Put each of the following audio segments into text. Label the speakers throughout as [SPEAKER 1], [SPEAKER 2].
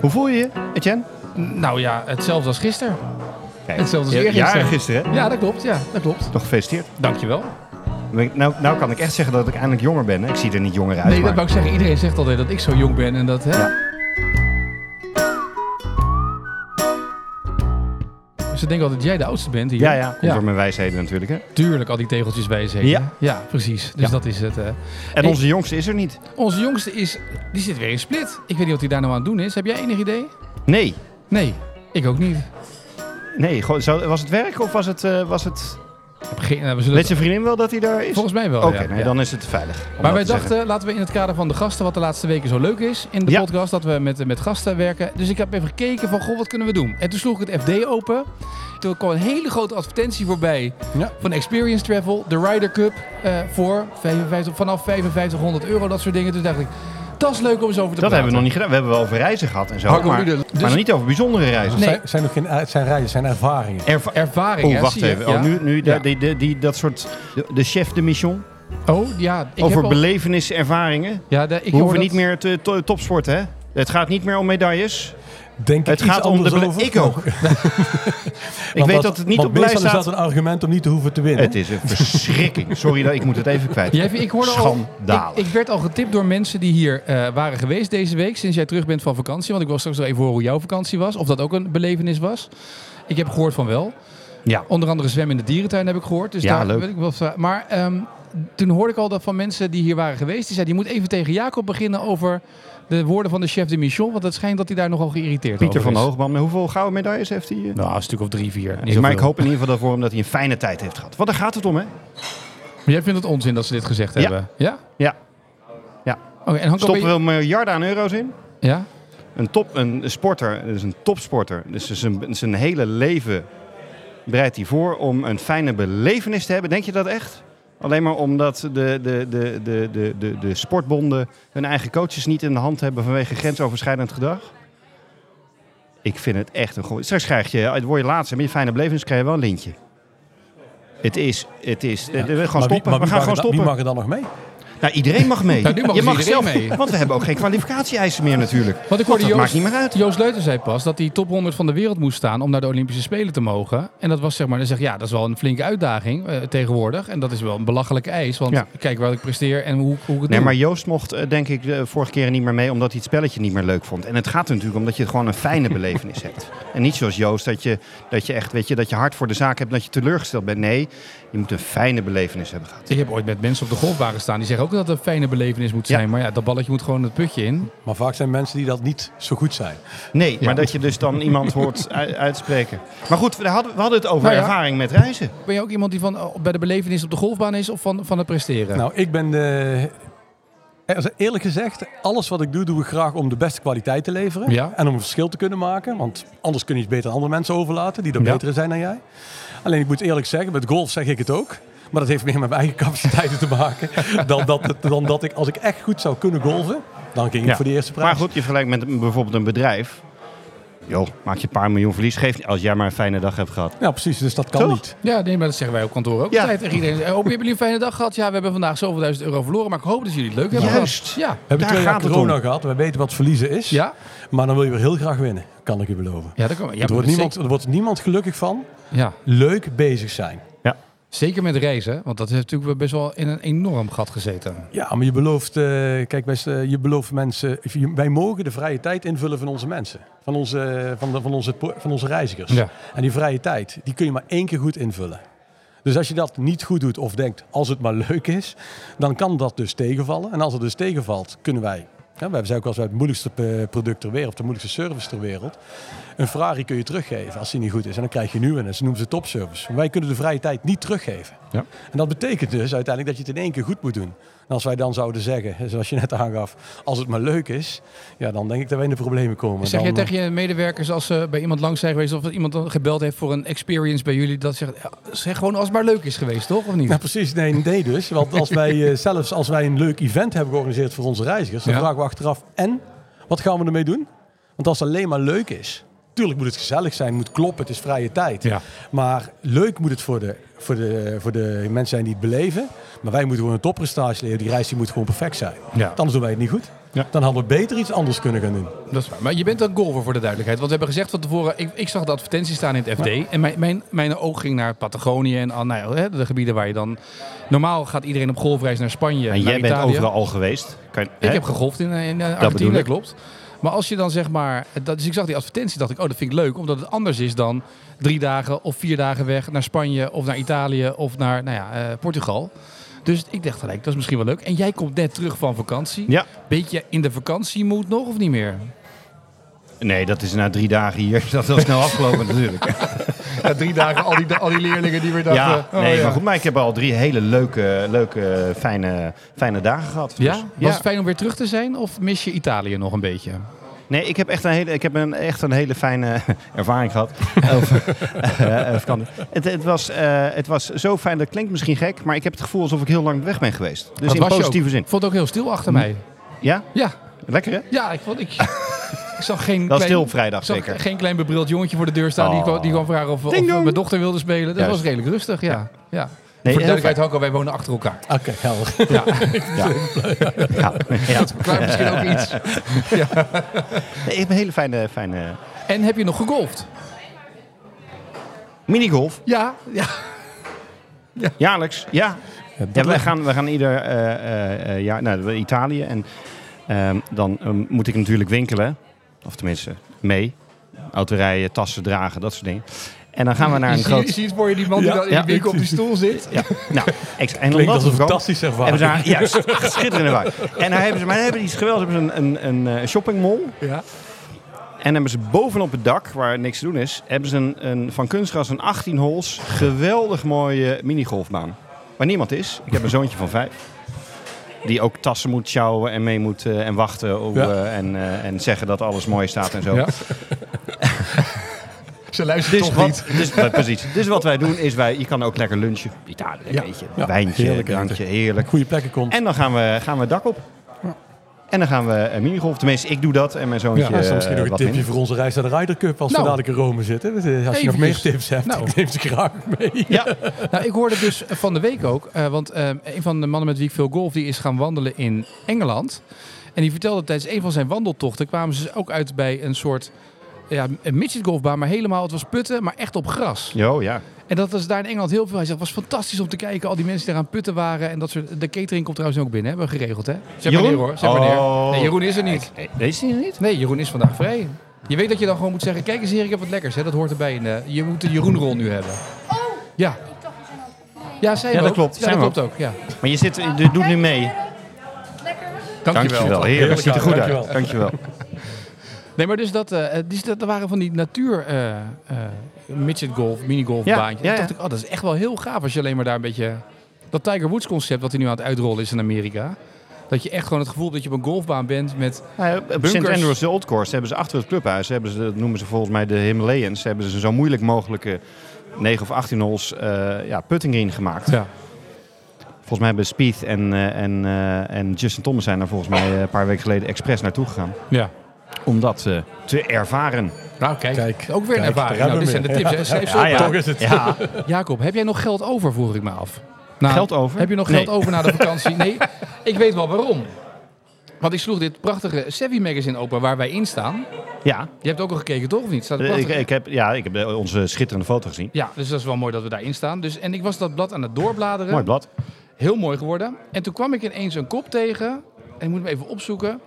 [SPEAKER 1] Hoe voel je je, Etienne?
[SPEAKER 2] Nou ja, hetzelfde als gisteren.
[SPEAKER 1] Kijk,
[SPEAKER 2] Hetzelfde als eergisteren.
[SPEAKER 1] jaren gisteren, hè?
[SPEAKER 2] Ja, dat klopt. Ja, dat klopt.
[SPEAKER 1] Toch gefeliciteerd.
[SPEAKER 2] Dankjewel.
[SPEAKER 1] Ik- Nou, nou kan ik echt zeggen dat ik eindelijk jonger ben. hè? Ik zie er niet jonger uit.
[SPEAKER 2] Nee, dat
[SPEAKER 1] maar-
[SPEAKER 2] wou ik zeggen. Iedereen zegt altijd dat ik zo jong ben en dat... Hè?
[SPEAKER 1] Ja.
[SPEAKER 2] Ze denken altijd dat jij de oudste bent hier.
[SPEAKER 1] Ja, ja, komt door mijn wijsheden natuurlijk. Hè?
[SPEAKER 2] Tuurlijk, al die tegeltjes wijsheden.
[SPEAKER 1] Ja.
[SPEAKER 2] ja precies. Dus
[SPEAKER 1] Ja.
[SPEAKER 2] dat is het.
[SPEAKER 1] En onze jongste is er niet.
[SPEAKER 2] Onze jongste is... Die zit weer in split. Ik weet niet wat hij daar nou aan het doen is. Heb jij enig idee?
[SPEAKER 1] Nee.
[SPEAKER 2] Nee, ik ook niet.
[SPEAKER 1] Nee, was het werk of was het... eh, was het...
[SPEAKER 2] Geen, we
[SPEAKER 1] Weet zijn vriendin wel dat hij daar is?
[SPEAKER 2] Volgens mij wel,
[SPEAKER 1] Oké,
[SPEAKER 2] ja.
[SPEAKER 1] nee, dan is het veilig.
[SPEAKER 2] Maar wij
[SPEAKER 1] zeggen.
[SPEAKER 2] dachten, laten we in het kader van de gasten, wat de laatste weken zo leuk is in de
[SPEAKER 1] Ja.
[SPEAKER 2] podcast, dat we met, met gasten werken. Dus ik heb even gekeken van, goh, wat kunnen we doen? En toen sloeg ik het FD open. Toen kwam een hele grote advertentie voorbij
[SPEAKER 3] Ja.
[SPEAKER 2] van Experience Travel, de Ryder Cup, eh, voor 55, vanaf 5500 euro, dat soort dingen. Toen dacht ik, dat is leuk om eens over te
[SPEAKER 1] Dat
[SPEAKER 2] praten.
[SPEAKER 1] hebben we nog niet gedaan. We hebben wel over reizen gehad en zo. Maar,
[SPEAKER 3] Lieden.
[SPEAKER 1] maar
[SPEAKER 2] Dus-
[SPEAKER 1] nog niet over bijzondere reizen.
[SPEAKER 2] Nee.
[SPEAKER 3] Zijn, zijn nog geen, het zijn reizen, het zijn ervaringen.
[SPEAKER 1] Erva-
[SPEAKER 2] Ervaring,
[SPEAKER 1] Oh, wacht even.
[SPEAKER 2] Ja.
[SPEAKER 1] Oh, nu, nu
[SPEAKER 2] Ja.
[SPEAKER 1] die, die, die, dat soort... De, de chef de mission.
[SPEAKER 2] Oh, ja. Ik
[SPEAKER 1] over
[SPEAKER 2] heb al-
[SPEAKER 1] belevenissen, ervaringen.
[SPEAKER 2] Ja, de, ik
[SPEAKER 1] We hoeven
[SPEAKER 2] dat-
[SPEAKER 1] niet meer te to- topsporten, hè? Het gaat niet meer om medailles.
[SPEAKER 3] Denk ik
[SPEAKER 1] Het
[SPEAKER 3] iets
[SPEAKER 1] gaat om de...
[SPEAKER 3] over?
[SPEAKER 1] Ik ook. ik weet dat het niet op
[SPEAKER 3] meestal is
[SPEAKER 1] staat.
[SPEAKER 3] dat een argument om niet te hoeven te winnen.
[SPEAKER 1] Het is een verschrikking. Sorry, dat ik moet het even kwijt.
[SPEAKER 2] Jij, ik hoorde al,
[SPEAKER 1] Schandalig.
[SPEAKER 2] ik, ik werd al getipt door mensen die hier eh, waren geweest deze week, sinds jij terug bent van vakantie. Want ik wil straks nog even horen hoe jouw vakantie was. Of dat ook een belevenis was. Ik heb gehoord van wel.
[SPEAKER 1] Ja.
[SPEAKER 2] Onder andere zwemmen in de dierentuin heb ik gehoord. Dus
[SPEAKER 1] Ja,
[SPEAKER 2] daar
[SPEAKER 1] leuk.
[SPEAKER 2] weet ik wel van. Maar ehm, toen hoorde ik al dat van mensen die hier waren geweest. Die zeiden, je moet even tegen Jacob beginnen over de woorden van de chef de mission. Want het schijnt dat hij daar nogal geïrriteerd
[SPEAKER 1] Pieter
[SPEAKER 2] over
[SPEAKER 1] van
[SPEAKER 2] is.
[SPEAKER 1] Hoogman, met hoeveel gouden medailles heeft hij? eh?
[SPEAKER 2] Nou, een stuk of drie, vier. Niet
[SPEAKER 1] maar ik hoop in ieder geval voor hem dat hij een fijne tijd heeft gehad. Want daar gaat het om, hè?
[SPEAKER 2] Maar jij vindt het onzin dat ze dit gezegd
[SPEAKER 1] Ja.
[SPEAKER 2] hebben? Ja?
[SPEAKER 1] Ja. Ja.
[SPEAKER 2] Oké, en Hanko, ben
[SPEAKER 1] Stoppen
[SPEAKER 2] je-
[SPEAKER 1] we miljarden aan euro's in?
[SPEAKER 2] Ja?
[SPEAKER 1] Een, top, een sporter, dus een topsporter, dus zijn, zijn hele leven bereidt hij voor om een fijne belevenis te hebben. Denk je dat echt? Alleen maar omdat de, de, de, de, de, de, de sportbonden hun eigen coaches niet in de hand hebben vanwege grensoverschrijdend gedrag? Ik vind het echt een goeie. Straks krijg je, word je laatste met je fijne belevenis, krijg je wel een lintje. Het is, het is, we gaan
[SPEAKER 3] wie-
[SPEAKER 1] stoppen.
[SPEAKER 3] maar
[SPEAKER 1] we gaan gewoon stoppen.
[SPEAKER 3] Wie mag er dan nog mee?
[SPEAKER 1] Nou, iedereen mag mee.
[SPEAKER 2] Nou, nu mag
[SPEAKER 1] je mag zelf,
[SPEAKER 2] mee.
[SPEAKER 1] want we hebben ook geen kwalificatie-eisen meer natuurlijk.
[SPEAKER 2] Want ik hoorde
[SPEAKER 1] dat
[SPEAKER 2] Joost,
[SPEAKER 1] maakt niet meer uit.
[SPEAKER 2] Joost Leuten zei pas dat hij top 100 van de wereld moest staan om naar de Olympische Spelen te mogen. En dat was zeg maar, dan zeg ja, dat is wel een flinke uitdaging eh, tegenwoordig. En dat is wel een belachelijke eis, want
[SPEAKER 1] Ja.
[SPEAKER 2] kijk waar ik presteer en hoe, hoe ik het
[SPEAKER 1] Nee,
[SPEAKER 2] doe.
[SPEAKER 1] maar Joost mocht eh, denk ik de vorige keer niet meer mee omdat hij het spelletje niet meer leuk vond. En het gaat er natuurlijk om dat je gewoon een fijne belevenis hebt. En niet zoals Joost dat je, dat je echt weet je, dat je hard voor de zaak hebt en dat je teleurgesteld bent. Nee, je moet een fijne belevenis hebben gehad.
[SPEAKER 2] Ik heb ooit met mensen op de golfbaan gestaan die zeggen ook dat het een fijne belevenis moet zijn.
[SPEAKER 1] Ja.
[SPEAKER 2] Maar ja, dat balletje moet gewoon het putje in.
[SPEAKER 3] Maar vaak zijn mensen die dat niet zo goed zijn.
[SPEAKER 1] Nee,
[SPEAKER 2] Ja.
[SPEAKER 1] maar dat je dus dan iemand hoort uitspreken. Maar goed, we hadden, we hadden het over
[SPEAKER 2] Nou ja.
[SPEAKER 1] ervaring met reizen.
[SPEAKER 2] Ben je ook iemand die van, oh, bij de belevenis op de golfbaan is of van, van het presteren?
[SPEAKER 3] Nou, ik ben de... Eerlijk gezegd, alles wat ik doe, doe ik graag om de beste kwaliteit te leveren.
[SPEAKER 2] Ja.
[SPEAKER 3] En om een verschil te kunnen maken. Want anders kun je het beter aan andere mensen overlaten die er
[SPEAKER 2] Ja.
[SPEAKER 3] beter in zijn dan jij. Alleen ik moet eerlijk zeggen, met golf zeg ik het ook. Maar dat heeft meer met mijn eigen capaciteiten te maken. Dan dat, het, dan dat ik, als ik echt goed zou kunnen golven, dan ging ik
[SPEAKER 1] Ja.
[SPEAKER 3] voor de eerste prijs.
[SPEAKER 1] Maar goed, je vergelijkt met bijvoorbeeld een bedrijf. Joh, maak je een paar miljoen verlies. Geeft niet als jij maar een fijne dag hebt gehad.
[SPEAKER 3] Ja, precies. Dus dat kan
[SPEAKER 1] Toch?
[SPEAKER 3] niet.
[SPEAKER 2] Ja, nee, maar dat zeggen wij op kantoor ook
[SPEAKER 1] Ja.
[SPEAKER 2] altijd tegen iedereen. Eh, Hoop, hebben jullie een fijne dag gehad? Ja, we hebben vandaag zoveel duizend euro verloren, maar ik hoop dat jullie het leuk hebben
[SPEAKER 1] Juist.
[SPEAKER 2] gehad. Ja.
[SPEAKER 3] We hebben
[SPEAKER 1] Daar
[SPEAKER 3] twee jaar corona
[SPEAKER 1] om.
[SPEAKER 3] gehad. We weten wat verliezen is.
[SPEAKER 2] Ja?
[SPEAKER 3] Maar dan wil je weer heel graag winnen. Kan ik je beloven.
[SPEAKER 2] Ja, dat kan, ja,
[SPEAKER 3] er, wordt niemand, er wordt niemand gelukkig van.
[SPEAKER 2] ja,
[SPEAKER 3] Leuk bezig zijn.
[SPEAKER 2] Zeker met reizen, want dat heeft natuurlijk best wel in een enorm gat gezeten.
[SPEAKER 3] Ja, maar je belooft, eh, kijk, wij, eh, je belooft mensen, wij mogen de vrije tijd invullen van onze mensen, van onze, van de, van onze, van onze reizigers.
[SPEAKER 2] Ja.
[SPEAKER 3] En die vrije tijd, die kun je maar één keer goed invullen. Dus als je dat niet goed doet of denkt, als het maar leuk is, dan kan dat dus tegenvallen. En als het dus tegenvalt, kunnen wij, ja, wij zijn ook wel eens het moeilijkste eh, product ter wereld, de moeilijkste service ter wereld. Een Ferrari kun je teruggeven als die niet goed is. En dan krijg je nu een, ze noemen ze topservice. Maar wij kunnen de vrije tijd niet teruggeven.
[SPEAKER 2] Ja.
[SPEAKER 3] En dat betekent dus uiteindelijk dat je het in één keer goed moet doen. En als wij dan zouden zeggen, zoals je net aangaf, als het maar leuk is, ja, dan denk ik dat wij in de problemen komen.
[SPEAKER 2] Zeg je
[SPEAKER 3] Dan,
[SPEAKER 2] tegen je medewerkers als ze bij iemand langs zijn geweest of iemand dan gebeld heeft voor een experience bij jullie, dat zegt, zeg gewoon als het maar leuk is geweest, toch? Of niet?
[SPEAKER 3] Nou, precies. Nee, nee dus. Want als wij, eh, zelfs als wij een leuk event hebben georganiseerd voor onze reizigers, dan
[SPEAKER 2] Ja.
[SPEAKER 3] vragen we achteraf, en? Wat gaan we ermee doen? Want als het alleen maar leuk is, tuurlijk moet het gezellig zijn, moet kloppen, het is vrije tijd.
[SPEAKER 2] Ja.
[SPEAKER 3] Maar leuk moet het voor de, voor, de, voor de mensen zijn die het beleven. Maar wij moeten gewoon een topprestatie leveren. Die reis die moet gewoon perfect zijn.
[SPEAKER 2] Ja.
[SPEAKER 3] Anders doen wij het niet goed.
[SPEAKER 1] Ja.
[SPEAKER 3] dan hadden we beter iets anders kunnen gaan doen.
[SPEAKER 2] Dat is waar. Maar je bent een golfer voor de duidelijkheid. Want we hebben gezegd van tevoren, ik, ik zag de advertentie staan in het FD. En mijn, mijn, mijn oog ging naar Patagonië en al, nou ja, de gebieden waar je dan... Normaal gaat iedereen op golfreis naar Spanje,
[SPEAKER 1] En
[SPEAKER 2] naar
[SPEAKER 1] jij bent overal al geweest. Kan,
[SPEAKER 2] Ik
[SPEAKER 1] hè?
[SPEAKER 2] heb gegolfd in, in eh,
[SPEAKER 1] bedoel
[SPEAKER 2] Argentinië, dat
[SPEAKER 1] ik.
[SPEAKER 2] klopt. Maar als je dan zeg maar... Dat, dus ik zag die advertentie dacht ik, oh dat vind ik leuk. Omdat het anders is dan drie dagen of vier dagen weg naar Spanje of naar Italië of naar nou ja, eh, Portugal. Dus ik dacht gelijk, dat is misschien wel leuk. En jij komt net terug van vakantie.
[SPEAKER 1] Ja.
[SPEAKER 2] Beetje in de vakantiemoed nog of niet meer?
[SPEAKER 1] Nee, dat is na drie dagen hier. Dat is wel snel afgelopen natuurlijk.
[SPEAKER 2] Ja, drie dagen al die, al die leerlingen die weer dachten...
[SPEAKER 1] Ja,
[SPEAKER 2] oh,
[SPEAKER 1] nee,
[SPEAKER 2] ja.
[SPEAKER 1] maar goed. Maar ik heb al drie hele leuke, leuke fijne, fijne dagen gehad.
[SPEAKER 2] Ja?
[SPEAKER 1] Dus,
[SPEAKER 2] Was het fijn om weer terug te zijn of mis je Italië nog een beetje?
[SPEAKER 1] Nee, ik heb echt een hele, ik heb een, echt een hele fijne ervaring gehad. over, eh, het, het, was, eh, het was zo fijn, dat klinkt misschien gek, maar ik heb het gevoel alsof ik heel lang weg ben geweest. Dus
[SPEAKER 2] Dat
[SPEAKER 1] in
[SPEAKER 2] was je
[SPEAKER 1] positieve
[SPEAKER 2] ook.
[SPEAKER 1] zin.
[SPEAKER 2] Ik vond het ook heel stil achter mij.
[SPEAKER 1] Ja?
[SPEAKER 2] Ja,
[SPEAKER 1] Lekker hè?
[SPEAKER 2] ja ik, vond, ik, ik zag geen
[SPEAKER 1] Dat is
[SPEAKER 2] klein,
[SPEAKER 1] stil op vrijdag zeker.
[SPEAKER 2] geen klein bebrild jongetje voor de deur staan die,
[SPEAKER 1] Oh.
[SPEAKER 2] kwam, die kwam vragen of, of mijn dochter wilde spelen. Dat
[SPEAKER 1] Juist.
[SPEAKER 2] was redelijk rustig, ja. ja.
[SPEAKER 1] Nee,
[SPEAKER 2] voor de duidelijkheid, wij wonen achter elkaar.
[SPEAKER 3] Oké, helder.
[SPEAKER 2] Ja,
[SPEAKER 1] Ja. ja. ja.
[SPEAKER 2] klaar misschien ook iets.
[SPEAKER 1] Nee, ik heb een hele fijne, fijne
[SPEAKER 2] En heb je nog gegolfd?
[SPEAKER 1] minigolf.
[SPEAKER 2] Ja, ja.
[SPEAKER 1] Jaarlijks, ja.
[SPEAKER 3] Ja,
[SPEAKER 1] Ja, wij, gaan, wij gaan ieder eh, eh, eh, jaar naar Italië en ehm, dan ehm, moet ik natuurlijk winkelen. Of tenminste, mee. Autorijden, tassen dragen, dat soort dingen. En dan gaan we naar een groot...
[SPEAKER 2] je ziet voor je die man die
[SPEAKER 3] Ja,
[SPEAKER 2] dan in die winkel op die stoel zit.
[SPEAKER 1] Ja, nou, ex- en
[SPEAKER 3] Klinkt
[SPEAKER 1] omdat
[SPEAKER 3] als een fantastische ervaring.
[SPEAKER 1] ze daar, juist, schitterende waar. En daar hebben ze, maar dan hebben die iets geweldigs. Hebben ze een, een, een eh, shoppingmall.
[SPEAKER 2] Ja.
[SPEAKER 1] En hebben ze bovenop het dak, waar niks te doen is, hebben ze een, een, van kunstgras een 18 holes geweldig mooie minigolfbaan. Waar niemand is. Ik heb een zoontje van vijf. Die ook tassen moet sjouwen en mee moet eh, en wachten op,
[SPEAKER 3] Ja.
[SPEAKER 1] eh, en, eh, en zeggen dat alles mooi staat en zo.
[SPEAKER 2] Ja. Ze luisteren
[SPEAKER 1] Dus
[SPEAKER 2] toch
[SPEAKER 1] wat,
[SPEAKER 2] niet.
[SPEAKER 1] dus, precies. Dus wat wij doen is, wij, je kan ook lekker lunchen. Italië,
[SPEAKER 3] Ja.
[SPEAKER 1] weet je.
[SPEAKER 3] Ja.
[SPEAKER 1] Wijntje,
[SPEAKER 3] Heerlijk
[SPEAKER 1] drankje, heerlijk.
[SPEAKER 3] Goede plekken komt.
[SPEAKER 1] En dan gaan we, gaan we het dak op. En dan gaan we een minigolf. Tenminste, ik doe dat en mijn zoontje
[SPEAKER 3] Ja, misschien
[SPEAKER 1] eh,
[SPEAKER 3] nog een tipje voor onze reis naar de Ryder Cup als
[SPEAKER 2] Nou.
[SPEAKER 3] we dadelijk in Rome zitten. Dus, eh, als je nog meer tips hebt,
[SPEAKER 2] Nou.
[SPEAKER 3] ik neem ze graag mee.
[SPEAKER 1] Ja,
[SPEAKER 2] Nou, ik hoorde dus van de week ook, eh, want eh, een van de mannen met wie ik veel golf, die is gaan wandelen in Engeland. En die vertelde tijdens een van zijn wandeltochten kwamen ze ook uit bij een soort ja, een midget golfbaan, maar helemaal, het was putten, maar echt op gras.
[SPEAKER 1] Jo, ja.
[SPEAKER 2] En dat was daar in Engeland heel veel. Hij zegt, het was fantastisch om te kijken, al die mensen die daar aan putten waren. En dat soort, de catering komt trouwens ook binnen, hebben we geregeld, hè? Zeg maar
[SPEAKER 1] Jeroen?
[SPEAKER 2] neer, hoor. Zeg maar neer.
[SPEAKER 1] Oh.
[SPEAKER 2] Nee, Jeroen is er niet.
[SPEAKER 1] Deze is niet?
[SPEAKER 2] Nee, Jeroen is vandaag vrij. Je weet dat je dan gewoon moet zeggen, kijk eens hier, ik heb wat lekkers. Hè? Dat hoort erbij. In de, je moet de Jeroenrol nu hebben.
[SPEAKER 4] Oh,
[SPEAKER 2] Ja,
[SPEAKER 4] ik dacht we zijn al. Nee.
[SPEAKER 2] ja, zij
[SPEAKER 1] Ja, dat
[SPEAKER 2] ook.
[SPEAKER 1] klopt.
[SPEAKER 2] Ja,
[SPEAKER 1] Zijn
[SPEAKER 2] dat
[SPEAKER 1] we
[SPEAKER 2] klopt ook, ja.
[SPEAKER 1] Maar je, zit, je doet nu mee.
[SPEAKER 4] Lekker.
[SPEAKER 2] Dankjewel.
[SPEAKER 1] Dankjewel. Heerlijk. Ziet er goed
[SPEAKER 3] dankjewel.
[SPEAKER 1] uit. Dankjewel.
[SPEAKER 2] Nee, maar dus dat, dus dat er waren van die natuur eh eh midget golf, minigolf
[SPEAKER 1] Ja,
[SPEAKER 2] baantjes.
[SPEAKER 1] ja, ja.
[SPEAKER 2] dacht ik, oh, dat is echt wel heel gaaf als je alleen maar daar een beetje... Dat Tiger Woods concept wat hij nu aan het uitrollen is in Amerika. Dat je echt gewoon het gevoel hebt dat je op een golfbaan bent met...
[SPEAKER 1] Nou, op St.
[SPEAKER 2] Bunkers.
[SPEAKER 1] Andrews de Old Course hebben ze achter het clubhuis, hebben ze, dat noemen ze volgens mij de Himalayans, hebben ze zo moeilijk mogelijke 9 of 18 holes ja, putting green gemaakt.
[SPEAKER 2] Ja.
[SPEAKER 1] Volgens mij hebben Spieth en, en, en Justin Thomas zijn er volgens mij een paar weken geleden expres naartoe gegaan.
[SPEAKER 2] ja.
[SPEAKER 1] Om dat eh, te ervaren.
[SPEAKER 2] Nou, kijk.
[SPEAKER 3] Kijk,
[SPEAKER 2] ook weer een
[SPEAKER 3] kijk,
[SPEAKER 2] ervaring. Nou, dit zijn de tips. hè. Ze
[SPEAKER 1] Ja,
[SPEAKER 2] op.
[SPEAKER 1] ja.
[SPEAKER 3] Toch is het.
[SPEAKER 1] Ja,
[SPEAKER 2] Jacob, heb jij nog geld over, vroeg ik me af. Nou,
[SPEAKER 1] Geld over?
[SPEAKER 2] Heb je nog
[SPEAKER 1] Nee.
[SPEAKER 2] geld over na de vakantie? Nee, ik weet wel waarom. Want ik sloeg dit prachtige Savvy magazine open waar wij in staan.
[SPEAKER 1] ja.
[SPEAKER 2] Je hebt ook al gekeken, toch? Of niet? Staat
[SPEAKER 1] Eh, Ik, ik heb, ja, ik heb eh, onze schitterende foto gezien.
[SPEAKER 2] Ja, dus dat is wel mooi dat we daarin staan. Dus, en ik was dat blad aan het doorbladeren.
[SPEAKER 1] Mooi blad.
[SPEAKER 2] Heel mooi geworden. En toen kwam ik ineens een kop tegen. En ik moet hem even opzoeken.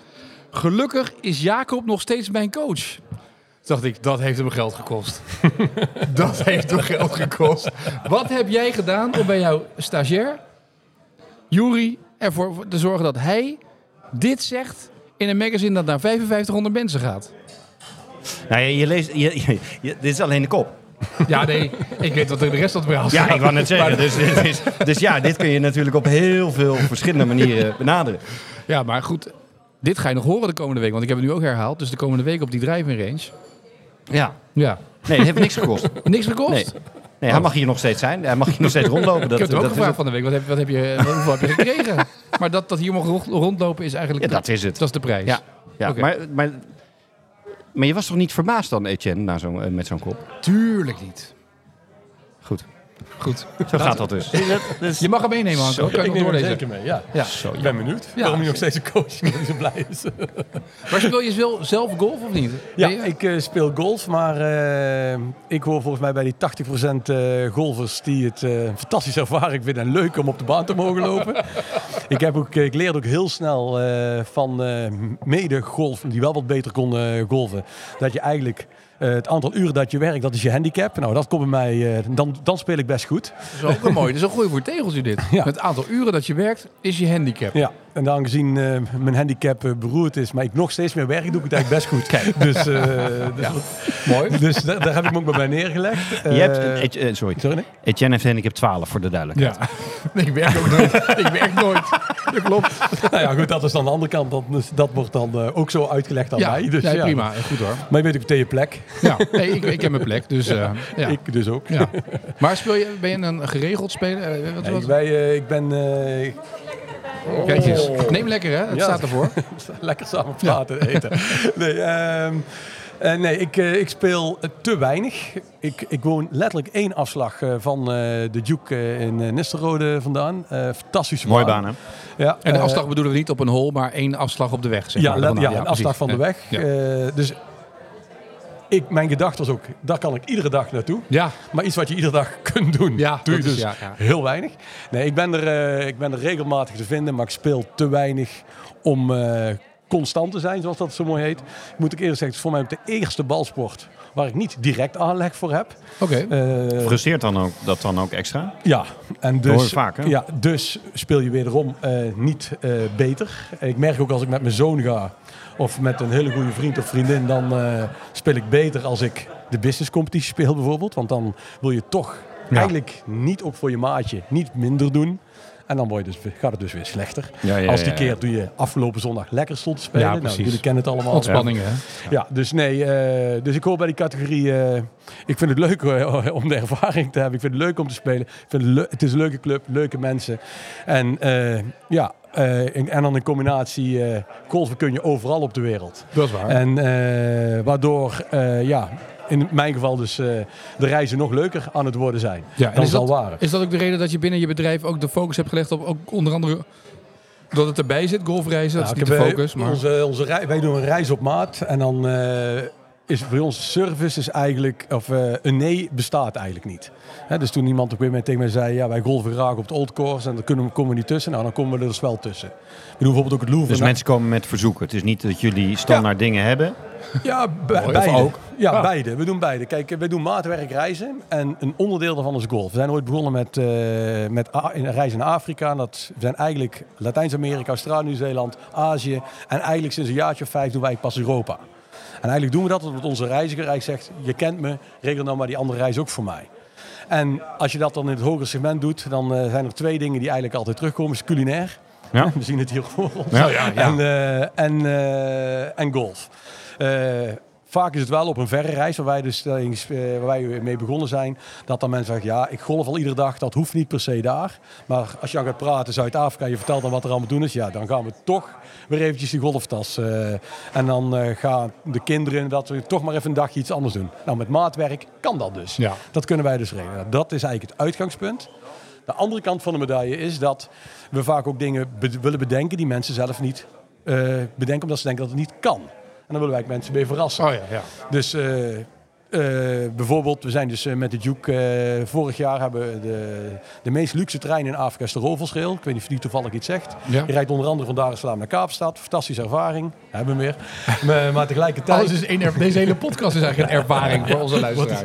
[SPEAKER 2] Gelukkig is Jacob nog steeds mijn coach. Toen dacht ik, dat heeft hem geld gekost. dat heeft hem geld gekost. Wat heb jij gedaan om bij jouw stagiair, Juri, ervoor te zorgen dat hij dit zegt in een magazine dat naar 5500 mensen gaat?
[SPEAKER 1] Nou, je, je leest, je, je- je- dit is alleen de kop.
[SPEAKER 2] Ja, nee, ik weet wat er de rest van het verhaal
[SPEAKER 1] Ja,
[SPEAKER 2] staat.
[SPEAKER 1] ik wou net zeggen. Dus, dus ja, dit kun je natuurlijk op heel veel verschillende manieren benaderen.
[SPEAKER 2] Ja, maar goed. Dit ga je nog horen de komende week, want ik heb het nu ook herhaald. Dus de komende week op die driving range.
[SPEAKER 1] Ja.
[SPEAKER 2] Ja.
[SPEAKER 1] Nee, het heeft niks gekost.
[SPEAKER 2] Niks gekost?
[SPEAKER 1] Nee. Nee, hij mag hier nog steeds zijn. Hij mag hier nog steeds rondlopen. Dat,
[SPEAKER 2] ik heb het ook
[SPEAKER 1] dat
[SPEAKER 2] gevraagd
[SPEAKER 1] het.
[SPEAKER 2] van de week. Wat heb, wat heb je, hoeveel heb je gekregen? maar dat, dat hier mag rond- rondlopen is eigenlijk...
[SPEAKER 1] Ja, dat is het.
[SPEAKER 2] Dat is de prijs.
[SPEAKER 1] Ja, ja. Maar, maar, maar je was toch niet verbaasd dan, Etienne, na eh, met zo'n kop?
[SPEAKER 2] Tuurlijk niet.
[SPEAKER 1] Goed. Zo gaat dat dus.
[SPEAKER 2] Je mag hem meenemen, Hanko. Kan ik
[SPEAKER 3] Ik
[SPEAKER 2] nog
[SPEAKER 3] neem hem
[SPEAKER 2] doorlezen?
[SPEAKER 3] zeker mee, ja.
[SPEAKER 2] Ja.
[SPEAKER 1] Zo,
[SPEAKER 3] Ik ben benieuwd
[SPEAKER 2] Ja.
[SPEAKER 3] waarom hij nog steeds een coach is die zo blij is.
[SPEAKER 2] Maar speel je zelf golf of niet?
[SPEAKER 3] Ja,
[SPEAKER 2] je-
[SPEAKER 3] ik eh, speel golf, maar eh, ik hoor volgens mij bij die 80% eh golfers die het eh, een fantastische ervaring vinden en leuk om op de baan te mogen lopen. ik, heb ook, ik leerde ook heel snel eh, van eh mede-golf, die wel wat beter kon eh, golven, dat je eigenlijk het aantal uren dat je werkt, dat is je handicap. Nou, dat komt bij mij, eh, dan, dan speel ik best goed.
[SPEAKER 2] Dat is ook een mooi. Dat is een goeie voor tegeltje dit.
[SPEAKER 3] Ja.
[SPEAKER 2] Het aantal uren dat je werkt is je handicap.
[SPEAKER 3] Ja, en aangezien eh, mijn handicap eh, beroerd is, maar ik nog steeds meer werk, doe ik het eigenlijk best goed. Dus, eh, dus,
[SPEAKER 2] Mooi.
[SPEAKER 3] dus daar, daar heb ik me ook bij neergelegd.
[SPEAKER 1] Je hebt, sorry,
[SPEAKER 3] sorry, nee?
[SPEAKER 1] Etienne heeft handicap 12 voor de duidelijkheid.
[SPEAKER 2] Ja. Nee, ik werk ook nooit. Ik werk nooit. Dat klopt.
[SPEAKER 3] Nou ja, goed, dat is dan de andere kant. Dat, dus dat wordt dan eh, ook zo uitgelegd aan
[SPEAKER 2] Ja,
[SPEAKER 3] mij. Dus,
[SPEAKER 2] nee,
[SPEAKER 3] ja.
[SPEAKER 2] prima. Goed hoor.
[SPEAKER 3] Maar je weet ook meteen je plek.
[SPEAKER 2] Ja, nee, ik, ik heb mijn plek. Dus, eh, ja.
[SPEAKER 3] Ik dus ook.
[SPEAKER 2] ja. Maar speel je, ben je een geregeld speler? Wat,
[SPEAKER 3] Ja,
[SPEAKER 2] wat?
[SPEAKER 3] ik, wij, eh, ik ben eh,
[SPEAKER 2] Kijk eens. Neem lekker hè. Het
[SPEAKER 3] Ja.
[SPEAKER 2] staat ervoor.
[SPEAKER 3] lekker samen praten en eten. Nee, ehm, eh, nee ik, eh, ik speel te weinig. Ik, ik woon letterlijk één afslag eh, van eh, de Duke in uh, Nisterode vandaan. Eh, fantastische
[SPEAKER 1] Mooie
[SPEAKER 3] baan.
[SPEAKER 1] hè?
[SPEAKER 3] Ja,
[SPEAKER 2] En de afslag bedoelen we niet op een hol, maar één afslag op de weg. Zeg
[SPEAKER 3] ja,
[SPEAKER 2] maar. Daarna.
[SPEAKER 3] ja, een afslag van de
[SPEAKER 2] Ja.
[SPEAKER 3] weg.
[SPEAKER 2] Ja.
[SPEAKER 3] Eh, dus ik, mijn gedachte was ook, daar kan ik iedere dag naartoe.
[SPEAKER 2] Ja,
[SPEAKER 3] Maar iets wat je iedere dag kunt doen,
[SPEAKER 2] Ja,
[SPEAKER 3] doe je
[SPEAKER 2] is-
[SPEAKER 3] dus
[SPEAKER 2] ja, ja.
[SPEAKER 3] heel weinig. Nee, ik ben, er, eh, ik ben er regelmatig te vinden, maar ik speel te weinig om eh, constant te zijn, zoals dat zo mooi heet. Moet ik eerlijk zeggen, het is voor mij ook de eerste balsport waar ik niet direct aanleg voor heb.
[SPEAKER 2] oké.
[SPEAKER 3] Eh,
[SPEAKER 1] Frustreert dan ook, dat dan ook extra?
[SPEAKER 3] ja, en
[SPEAKER 1] hoor je
[SPEAKER 3] dus,
[SPEAKER 1] vaak, hè?
[SPEAKER 3] ja, dus speel je wederom eh, niet eh, beter. Ik merk ook als ik met mijn zoon ga of met een hele goede vriend of vriendin, dan eh, speel ik beter als ik de business competitie speel bijvoorbeeld. Want dan wil je toch
[SPEAKER 1] Ja.
[SPEAKER 3] eigenlijk niet ook voor je maatje niet minder doen. En dan word je dus, gaat het dus weer slechter.
[SPEAKER 1] Ja, ja,
[SPEAKER 3] als die keer toen je afgelopen zondag lekker stond te spelen.
[SPEAKER 2] Ja,
[SPEAKER 3] nou, jullie kennen het allemaal.
[SPEAKER 2] Ontspanning hè.
[SPEAKER 3] Ja, dus nee, eh, dus ik hoor bij die categorie. eh, ik vind het leuk om de ervaring te hebben. Ik vind het leuk om te spelen. Ik vind het, het is een leuke club, leuke mensen. En ja, eh, en, en dan in combinatie eh golven kun je overal op de wereld.
[SPEAKER 2] Dat is waar.
[SPEAKER 3] En eh, waardoor, ja, in mijn geval dus de reizen nog leuker aan het worden zijn.
[SPEAKER 2] Ja, en
[SPEAKER 3] dan
[SPEAKER 2] is dat,
[SPEAKER 3] waren.
[SPEAKER 2] is dat ook de reden dat je binnen je bedrijf ook de focus hebt gelegd op ook onder andere dat het erbij zit, golfreizen? Dat
[SPEAKER 3] Nou,
[SPEAKER 2] is niet de focus, maar...
[SPEAKER 3] Onze, onze wij doen een reis op maat en dan is bij ons service is eigenlijk, of eh, een nee bestaat eigenlijk niet. Hè, dus toen iemand op een gegeven moment tegen mij zei, ja wij golven graag op het old course en daar kunnen we, komen we niet tussen, nou dan komen we er dus wel tussen. We doen bijvoorbeeld ook het Louvre.
[SPEAKER 1] Dus
[SPEAKER 3] Nou,
[SPEAKER 1] mensen komen met verzoeken. Het is niet dat jullie standaard dingen hebben.
[SPEAKER 3] Ja,
[SPEAKER 2] Mooi,
[SPEAKER 3] beide.
[SPEAKER 2] ook.
[SPEAKER 3] Ja, beide. We doen beide. Kijk, we doen maatwerk reizen en een onderdeel daarvan is golf. We zijn ooit begonnen met, eh met reizen naar Afrika. Dat we zijn eigenlijk Latijns-Amerika, Australië, Nieuw-Zeeland, Azië. En eigenlijk sinds een jaartje of vijf doen wij pas Europa. En eigenlijk doen we dat omdat onze reiziger eigenlijk zegt, je kent me, regel nou maar die andere reis ook voor mij. En als je dat dan in het hogere segment doet, dan eh, zijn er twee dingen die eigenlijk altijd terugkomen. Is culinair.
[SPEAKER 1] Ja.
[SPEAKER 3] We zien het hier voor ons.
[SPEAKER 1] Ja.
[SPEAKER 3] En, eh, en, eh, en golf. Eh, vaak is het wel op een verre reis, waar wij, dus, eh, waar wij mee begonnen zijn, dat dan mensen zeggen, ja, ik golf al iedere dag, dat hoeft niet per se daar. Maar als je dan gaat praten, Zuid-Afrika, je vertelt dan wat er allemaal te doen is, ja, dan gaan we toch weer eventjes die golftas. eh, en dan eh, gaan de kinderen dat we toch maar even een dagje iets anders doen. Nou, met maatwerk kan dat dus.
[SPEAKER 2] Ja.
[SPEAKER 3] Dat kunnen wij dus regelen. Nou, Dat is eigenlijk het uitgangspunt. De andere kant van de medaille is dat we vaak ook dingen be- willen bedenken die mensen zelf niet eh, bedenken, omdat ze denken dat het niet kan. En dan willen wij mensen mee verrassen.
[SPEAKER 2] Oh ja, ja.
[SPEAKER 3] Dus eh, bijvoorbeeld, we zijn dus eh, met de Duke eh, vorig jaar hebben we de, de meest luxe trein in Afrika is de Rovelsrail. Ik weet niet of die toevallig iets zegt.
[SPEAKER 2] Ja.
[SPEAKER 3] Je rijdt onder andere van Dar es Salaam naar Kaapstad. Fantastische ervaring. Hebben we meer. maar, maar tegelijkertijd...
[SPEAKER 2] Alles is één er- deze hele podcast is eigenlijk een ervaring voor onze luisteraars.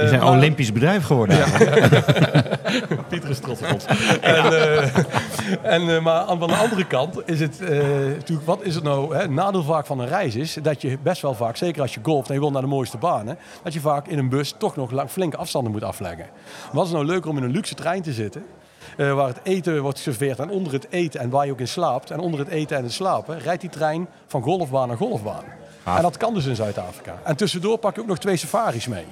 [SPEAKER 1] Die zijn een Olympisch bedrijf geworden.
[SPEAKER 3] Pieter is trots op ons. en, eh, en, eh, maar aan van de andere kant is het eh, natuurlijk, wat is het nou? Hè, het nadeel vaak van een reis is dat je best wel vaak, zeker als je golft en je wil naar de mooiste banen, dat je vaak in een bus toch nog lang, flinke afstanden moet afleggen. Wat is nou leuker om in een luxe trein te zitten? eh, waar het eten wordt geserveerd en onder het eten en waar je ook in slaapt. En onder het eten en het slapen rijdt die trein van golfbaan naar golfbaan. En dat kan dus in Zuid-Afrika. En tussendoor pak je ook nog twee safaris mee.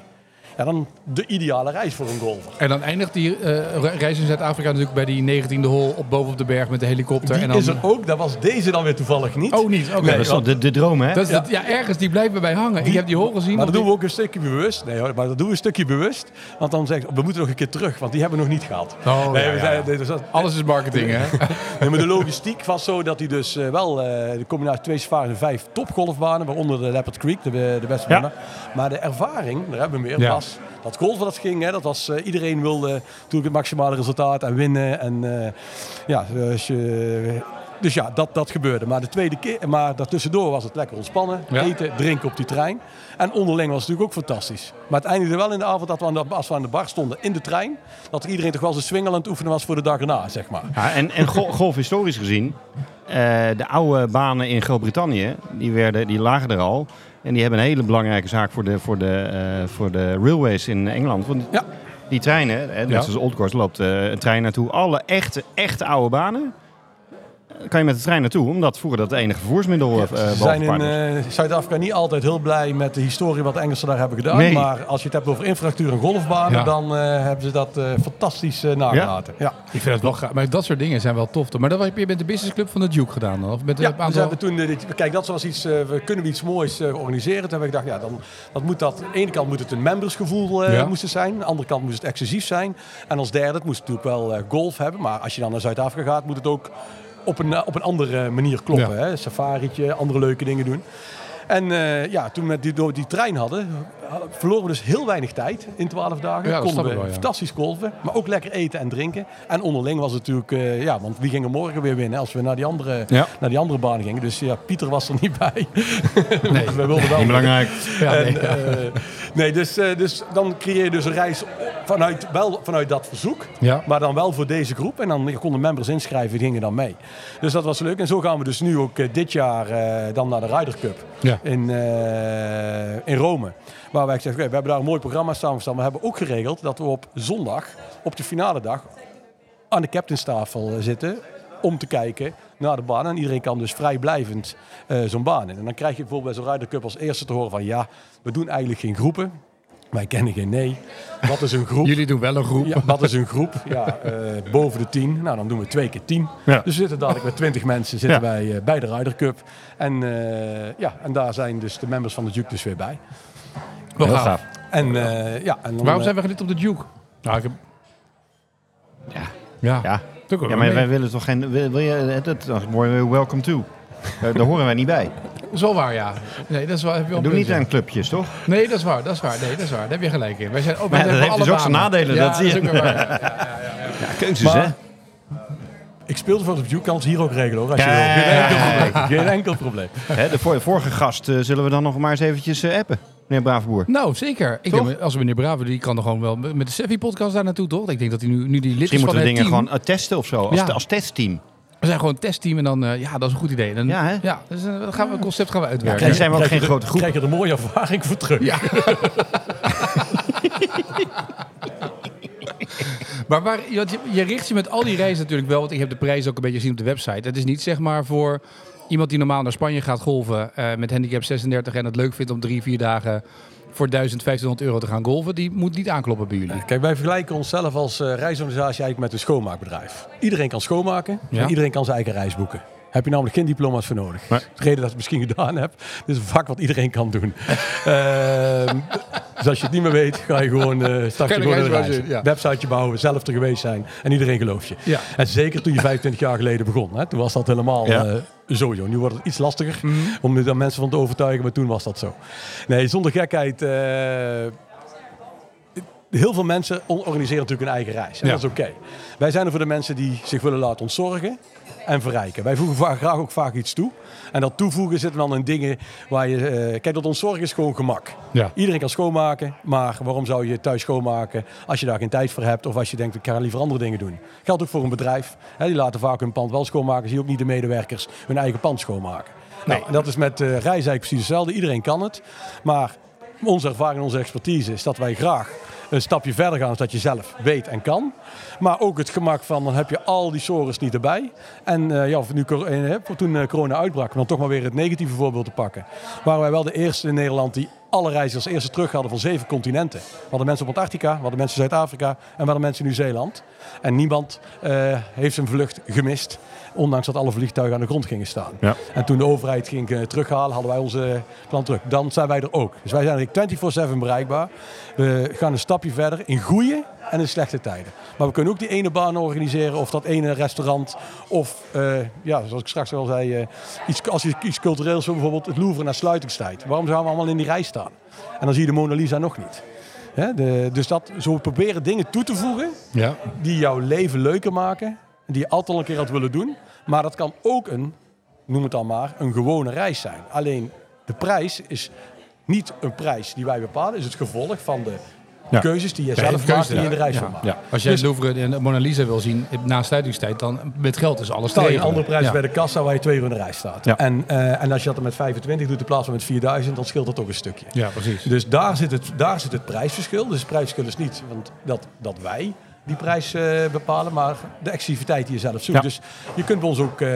[SPEAKER 3] Ja, dan de ideale reis voor een golfer.
[SPEAKER 2] En dan eindigt die eh, re- reis in Zuid-Afrika natuurlijk bij die 19e hol op boven op de berg met de helikopter.
[SPEAKER 3] Die
[SPEAKER 2] en dan...
[SPEAKER 3] is er ook, dat was deze dan weer toevallig niet.
[SPEAKER 2] Oh, niet? Oké.
[SPEAKER 3] Nee,
[SPEAKER 1] Dat is de, de droom, hè?
[SPEAKER 2] Dat is het- ja. ergens, die blijven bij hangen. ik heb die hol gezien.
[SPEAKER 3] Maar dat doen
[SPEAKER 2] die-
[SPEAKER 3] we ook een stukje bewust. Nee hoor, maar dat doen we een stukje bewust. Want dan zeggen ze, we moeten nog een keer terug, want die hebben we nog niet gehad.
[SPEAKER 2] Oh,
[SPEAKER 3] nee,
[SPEAKER 2] ja,
[SPEAKER 3] we
[SPEAKER 2] ja,
[SPEAKER 3] zijn-
[SPEAKER 2] ja.
[SPEAKER 3] nee, dus dat-
[SPEAKER 2] Alles is marketing, hè?
[SPEAKER 3] Nee, maar de logistiek was zo dat hij dus eh, wel eh, de combinatie twee safaris en vijf topgolfbanen, waaronder de Leopard Creek, de, de beste
[SPEAKER 1] Ja.
[SPEAKER 3] Maar de ervaring, daar hebben we meer,
[SPEAKER 2] Ja.
[SPEAKER 3] Was dat golven dat ging. Hè, dat was, eh, iedereen wilde natuurlijk het maximale resultaat en winnen. En eh, ja, dus, dus ja, dat, dat gebeurde. Maar de tweede keer, maar daartussendoor was het lekker ontspannen.
[SPEAKER 2] Ja.
[SPEAKER 3] Eten, drinken op die trein. En onderling was het natuurlijk ook fantastisch. Maar het eindigde wel in de avond dat we aan de, als we aan de bar stonden in de trein, dat iedereen toch wel zijn swingel aan het oefenen was voor de dag erna, zeg maar.
[SPEAKER 1] Ja, en, en gol- golfhistorisch gezien, eh, de oude banen in Groot-Brittannië, die, werden, die lagen er al. En die hebben een hele belangrijke zaak voor de, voor de, eh, voor de railways in Engeland. Want
[SPEAKER 3] Ja.
[SPEAKER 1] die treinen, hè, net
[SPEAKER 2] Ja.
[SPEAKER 1] zoals Old Course, loopt eh, een trein naartoe. Alle echte, echte oude banen kan je met de trein naartoe. Omdat vroeger dat het enige vervoersmiddel eh
[SPEAKER 3] Ze zijn in
[SPEAKER 1] was.
[SPEAKER 3] eh, Zuid-Afrika niet altijd heel blij met de historie wat de Engelsen daar hebben gedaan.
[SPEAKER 1] Nee.
[SPEAKER 3] Maar als je het hebt over infrastructuur en golfbanen,
[SPEAKER 2] Ja.
[SPEAKER 3] dan eh, hebben ze dat eh, fantastisch eh, nagelaten. Ja.
[SPEAKER 2] Ik vind het wel gaaf. Maar dat soort dingen zijn wel tof. toch? Maar dat heb je met de businessclub van de Duke gedaan dan? Of met
[SPEAKER 3] Ja,
[SPEAKER 2] aantal...
[SPEAKER 3] hebben toen, eh, dit- kijk, dat was iets, eh, we kunnen we iets moois eh, organiseren. Toen hebben we gedacht, ja, dan, dat moet dat, aan de ene kant moet het een membersgevoel eh,
[SPEAKER 2] Ja.
[SPEAKER 3] moest het zijn. Aan de andere kant moest het exclusief zijn. En als derde, het moest natuurlijk wel eh, golf hebben. Maar als je dan naar Zuid-Afrika gaat, moet het ook op een, eh, op een andere manier kloppen.
[SPEAKER 2] Ja.
[SPEAKER 3] Hè? Safari'tje, andere leuke dingen doen. En eh, ja, toen we die, door die trein hadden, verloren we dus heel weinig tijd in 12 dagen.
[SPEAKER 2] Ja, dat
[SPEAKER 3] Konden we
[SPEAKER 2] wel, ja.
[SPEAKER 3] fantastisch golven, maar ook lekker eten en drinken. En onderling was het natuurlijk, eh, ja, want wie ging er morgen weer winnen als we naar die andere,
[SPEAKER 1] Ja.
[SPEAKER 3] naar die andere baan gingen. Dus ja, Pieter was er niet bij.
[SPEAKER 2] Nee.
[SPEAKER 3] we wilden wel.
[SPEAKER 1] Niet belangrijk.
[SPEAKER 2] Ja,
[SPEAKER 3] En,
[SPEAKER 2] nee.
[SPEAKER 3] eh, nee, dus, dus dan creëer je dus een reis vanuit, wel vanuit dat verzoek.
[SPEAKER 2] Ja.
[SPEAKER 3] Maar dan wel voor deze groep. En dan konden members inschrijven, die gingen dan mee. Dus dat was leuk. En zo gaan we dus nu ook dit jaar dan naar de Ryder Cup
[SPEAKER 2] Ja.
[SPEAKER 3] In, eh, in Rome. Waar wij gezegd, we hebben daar een mooi programma samengesteld. Maar we hebben ook geregeld dat we op zondag, op de finale dag, aan de captainstafel eh, zitten. Om te kijken naar de baan. En iedereen kan dus vrijblijvend eh, zo'n baan in. En dan krijg je bijvoorbeeld bij zo'n Ryder Cup als eerste te horen van... ja, we doen eigenlijk geen groepen. Wij kennen geen nee. Wat is een groep?
[SPEAKER 2] Jullie doen wel een groep.
[SPEAKER 3] Ja, wat is een groep? Ja, eh, boven de tien. Nou, dan doen we twee keer tien.
[SPEAKER 1] Ja.
[SPEAKER 3] Dus we zitten dadelijk met twintig mensen zitten
[SPEAKER 1] Ja.
[SPEAKER 3] wij eh, bij de Ryder Cup. En, eh, ja, en daar zijn dus de members van de Duke dus weer bij.
[SPEAKER 2] Wel
[SPEAKER 1] Heel
[SPEAKER 2] gaaf.
[SPEAKER 1] gaaf.
[SPEAKER 3] En, eh, ja, en dan,
[SPEAKER 2] Waarom zijn we gelid op de Duke? Nou, ik heb...
[SPEAKER 1] Ja.
[SPEAKER 2] Ja.
[SPEAKER 1] Ja. Ja, maar
[SPEAKER 2] mee.
[SPEAKER 1] wij willen toch geen... Wil, wil je, dat, welcome to. Daar horen wij niet bij.
[SPEAKER 2] Zo waar, ja. Nee, dat is wel... Heb je wel een
[SPEAKER 1] niet aan clubjes, toch?
[SPEAKER 2] Nee, dat is waar. Dat is waar. Nee, dat is waar. Daar heb je gelijk in. Wij zijn ook, wij
[SPEAKER 1] Maar dat heeft dus ook zijn nadelen,
[SPEAKER 2] Ja,
[SPEAKER 1] dat zie je.
[SPEAKER 2] is ook waar. Ja, ja, ja, ja.
[SPEAKER 1] Ja, keuzes,
[SPEAKER 3] Maar-
[SPEAKER 1] hè?
[SPEAKER 3] ik speelde voor de het hier ook regelen hoor. Als je
[SPEAKER 1] Ja,
[SPEAKER 3] wil. Geen enkel
[SPEAKER 1] ja, ja.
[SPEAKER 3] probleem. Geen enkel probleem.
[SPEAKER 1] Hè, de vor- vorige gast eh, zullen we dan nog maar eens eventjes eh, appen. Meneer Bravenboer.
[SPEAKER 2] Nou, zeker. Ik denk, als meneer Bravo, die kan er gewoon wel met de Seffi-podcast daar naartoe, toch? Ik denk dat hij nu, nu die lid
[SPEAKER 1] Misschien
[SPEAKER 2] is van
[SPEAKER 1] moeten we
[SPEAKER 2] het
[SPEAKER 1] dingen
[SPEAKER 2] team.
[SPEAKER 1] gewoon eh, testen of zo. Als,
[SPEAKER 2] Ja.
[SPEAKER 1] als testteam.
[SPEAKER 2] We zijn gewoon een testteam en dan, eh, ja, dat is een goed idee. Dan,
[SPEAKER 1] Ja, hè?
[SPEAKER 2] Ja, dus eh, dat gaan we, een concept gaan we
[SPEAKER 1] Ja,
[SPEAKER 2] uitwerken.
[SPEAKER 1] dan zijn we ook geen
[SPEAKER 3] je
[SPEAKER 1] grote groep.
[SPEAKER 3] Krijg je er een mooie ervaring voor terug.
[SPEAKER 2] Ja. maar waar, je, je richt je met al die reizen natuurlijk wel, want ik heb de prijs ook een beetje gezien op de website. Het is niet zeg maar voor iemand die normaal naar Spanje gaat golven eh, met handicap 36 en het leuk vindt om drie, vier dagen voor 1500 euro te gaan golven. Die moet niet aankloppen bij jullie.
[SPEAKER 3] Kijk, wij vergelijken onszelf als eh, reisorganisatie eigenlijk met een schoonmaakbedrijf. Iedereen kan schoonmaken
[SPEAKER 2] Ja.
[SPEAKER 3] en iedereen kan zijn eigen reis boeken. Heb je namelijk geen diploma's voor nodig.
[SPEAKER 1] Nee.
[SPEAKER 3] De reden dat je het misschien gedaan hebt, dit is een vak wat iedereen kan doen. Ehm, dus als je het niet meer weet, ga je gewoon, eh start je gewoon
[SPEAKER 2] een reis ja.
[SPEAKER 3] Websiteje bouwen, zelf er geweest zijn en iedereen gelooft je.
[SPEAKER 2] Ja.
[SPEAKER 3] En zeker toen je 25 jaar geleden begon. Hè, toen was dat helemaal
[SPEAKER 1] Ja.
[SPEAKER 3] zo, joh. Nu wordt het iets lastiger
[SPEAKER 2] Mhm.
[SPEAKER 3] om er mensen van te overtuigen, maar toen was dat zo. Nee, zonder gekheid. eh, heel veel mensen organiseren natuurlijk hun eigen reis. En
[SPEAKER 2] Ja.
[SPEAKER 3] dat is oké. Wij zijn er voor de mensen die zich willen laten ontzorgen en verrijken. Wij voegen graag ook vaak iets toe. En dat toevoegen zit dan in dingen waar je... eh, kijk, dat ontzorgen is gewoon gemak.
[SPEAKER 2] Ja.
[SPEAKER 3] Iedereen kan schoonmaken, maar waarom zou je thuis schoonmaken als je daar geen tijd voor hebt of als je denkt, ik ga liever andere dingen doen. Geldt ook voor een bedrijf. Hè, die laten vaak hun pand wel schoonmaken, zie je ook niet de medewerkers hun eigen pand schoonmaken. Nou, en dat is met reizen eigenlijk precies hetzelfde. Iedereen kan het, maar onze ervaring en onze expertise is dat wij graag een stapje verder gaan dan dat je zelf weet en kan. Maar ook het gemak van, dan heb je al die sores niet erbij. En eh, ja, nu, eh, toen eh, corona uitbrak, om dan toch maar weer het negatieve voorbeeld te pakken. Waren wij wel de eerste in Nederland die alle reizigers als eerste terug hadden van zeven continenten. We hadden mensen op Antarctica, we hadden mensen Zuid-Afrika en we hadden mensen in Nieuw-Zeeland. En niemand eh, heeft zijn vlucht gemist, ondanks dat alle vliegtuigen aan de grond gingen staan.
[SPEAKER 1] Ja.
[SPEAKER 3] En toen de overheid ging eh, terughalen, hadden wij onze plan terug. Dan zijn wij er ook. Dus wij zijn eigenlijk 24-7 bereikbaar. We gaan een stapje verder in goede en in slechte tijden. Maar we kunnen ook die ene baan organiseren of dat ene restaurant. Of, eh, ja, zoals ik straks al zei, eh, iets, als je iets cultureels wil, bijvoorbeeld het Louvre naar sluitingstijd. Waarom zouden we allemaal in die rij staan? En dan zie je de Mona Lisa nog niet. Hè, de, dus dat, zo proberen dingen toe te voegen
[SPEAKER 2] Ja.
[SPEAKER 3] die jouw leven leuker maken. Die je altijd al een keer had willen doen. Maar dat kan ook een, noem het dan maar, een gewone reis zijn. Alleen de prijs is niet een prijs die wij bepalen. Is het gevolg van de
[SPEAKER 1] Ja.
[SPEAKER 3] keuzes die je
[SPEAKER 2] Ja,
[SPEAKER 3] zelf maakt die je in de reis
[SPEAKER 2] Ja.
[SPEAKER 3] wil maken.
[SPEAKER 1] Ja.
[SPEAKER 2] Als jij
[SPEAKER 3] Dus-
[SPEAKER 2] Louvre en de Mona Lisa wil zien na sluitingstijd, dan met geld is alles te
[SPEAKER 3] je een andere prijs
[SPEAKER 2] Ja.
[SPEAKER 3] bij de kassa waar je twee uur in de rij staat.
[SPEAKER 1] Ja.
[SPEAKER 3] En, eh, en als je dat dan met 25 doet in plaats van met 4000, dan scheelt dat ook een stukje.
[SPEAKER 2] Ja, precies.
[SPEAKER 3] Dus daar zit, het, daar zit het prijsverschil. Dus het prijsverschil is niet want dat, dat wij die prijs eh, bepalen, maar de exclusiviteit die je zelf zoekt.
[SPEAKER 1] Ja.
[SPEAKER 3] Dus je kunt bij ons ook eh,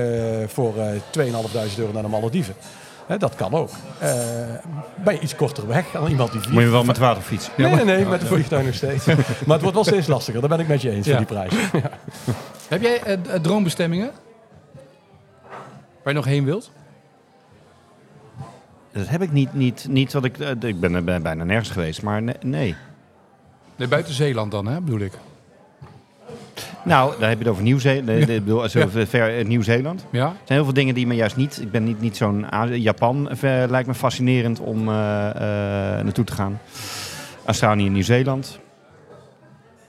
[SPEAKER 3] voor eh 2.500 euro naar de Malediven. Hè, dat kan ook. Eh ben je iets korter weg dan iemand die vier...
[SPEAKER 1] Moet je wel met water fietsen.
[SPEAKER 3] Nee, nee, nee, met de vliegtuig nog steeds. maar het wordt wel steeds lastiger, daar ben ik met je eens
[SPEAKER 2] Ja.
[SPEAKER 3] voor die prijs.
[SPEAKER 2] Heb jij eh, d- droombestemmingen? Waar je nog heen wilt?
[SPEAKER 1] Dat heb ik niet, niet, niet wat ik... eh, ik ben er bij- bijna nergens geweest, maar ne- nee.
[SPEAKER 2] Nee, buiten Zeeland dan, hè, bedoel ik.
[SPEAKER 1] Nou, daar heb je het over Nieuw-Zeeland. Ik bedoel, zo ver eh, Nieuw-Zeeland.
[SPEAKER 2] Ja?
[SPEAKER 1] Er zijn heel veel dingen die me juist niet... Ik ben niet, niet zo'n... Japan eh, lijkt me fascinerend om eh, naartoe te gaan. Australië en Nieuw-Zeeland.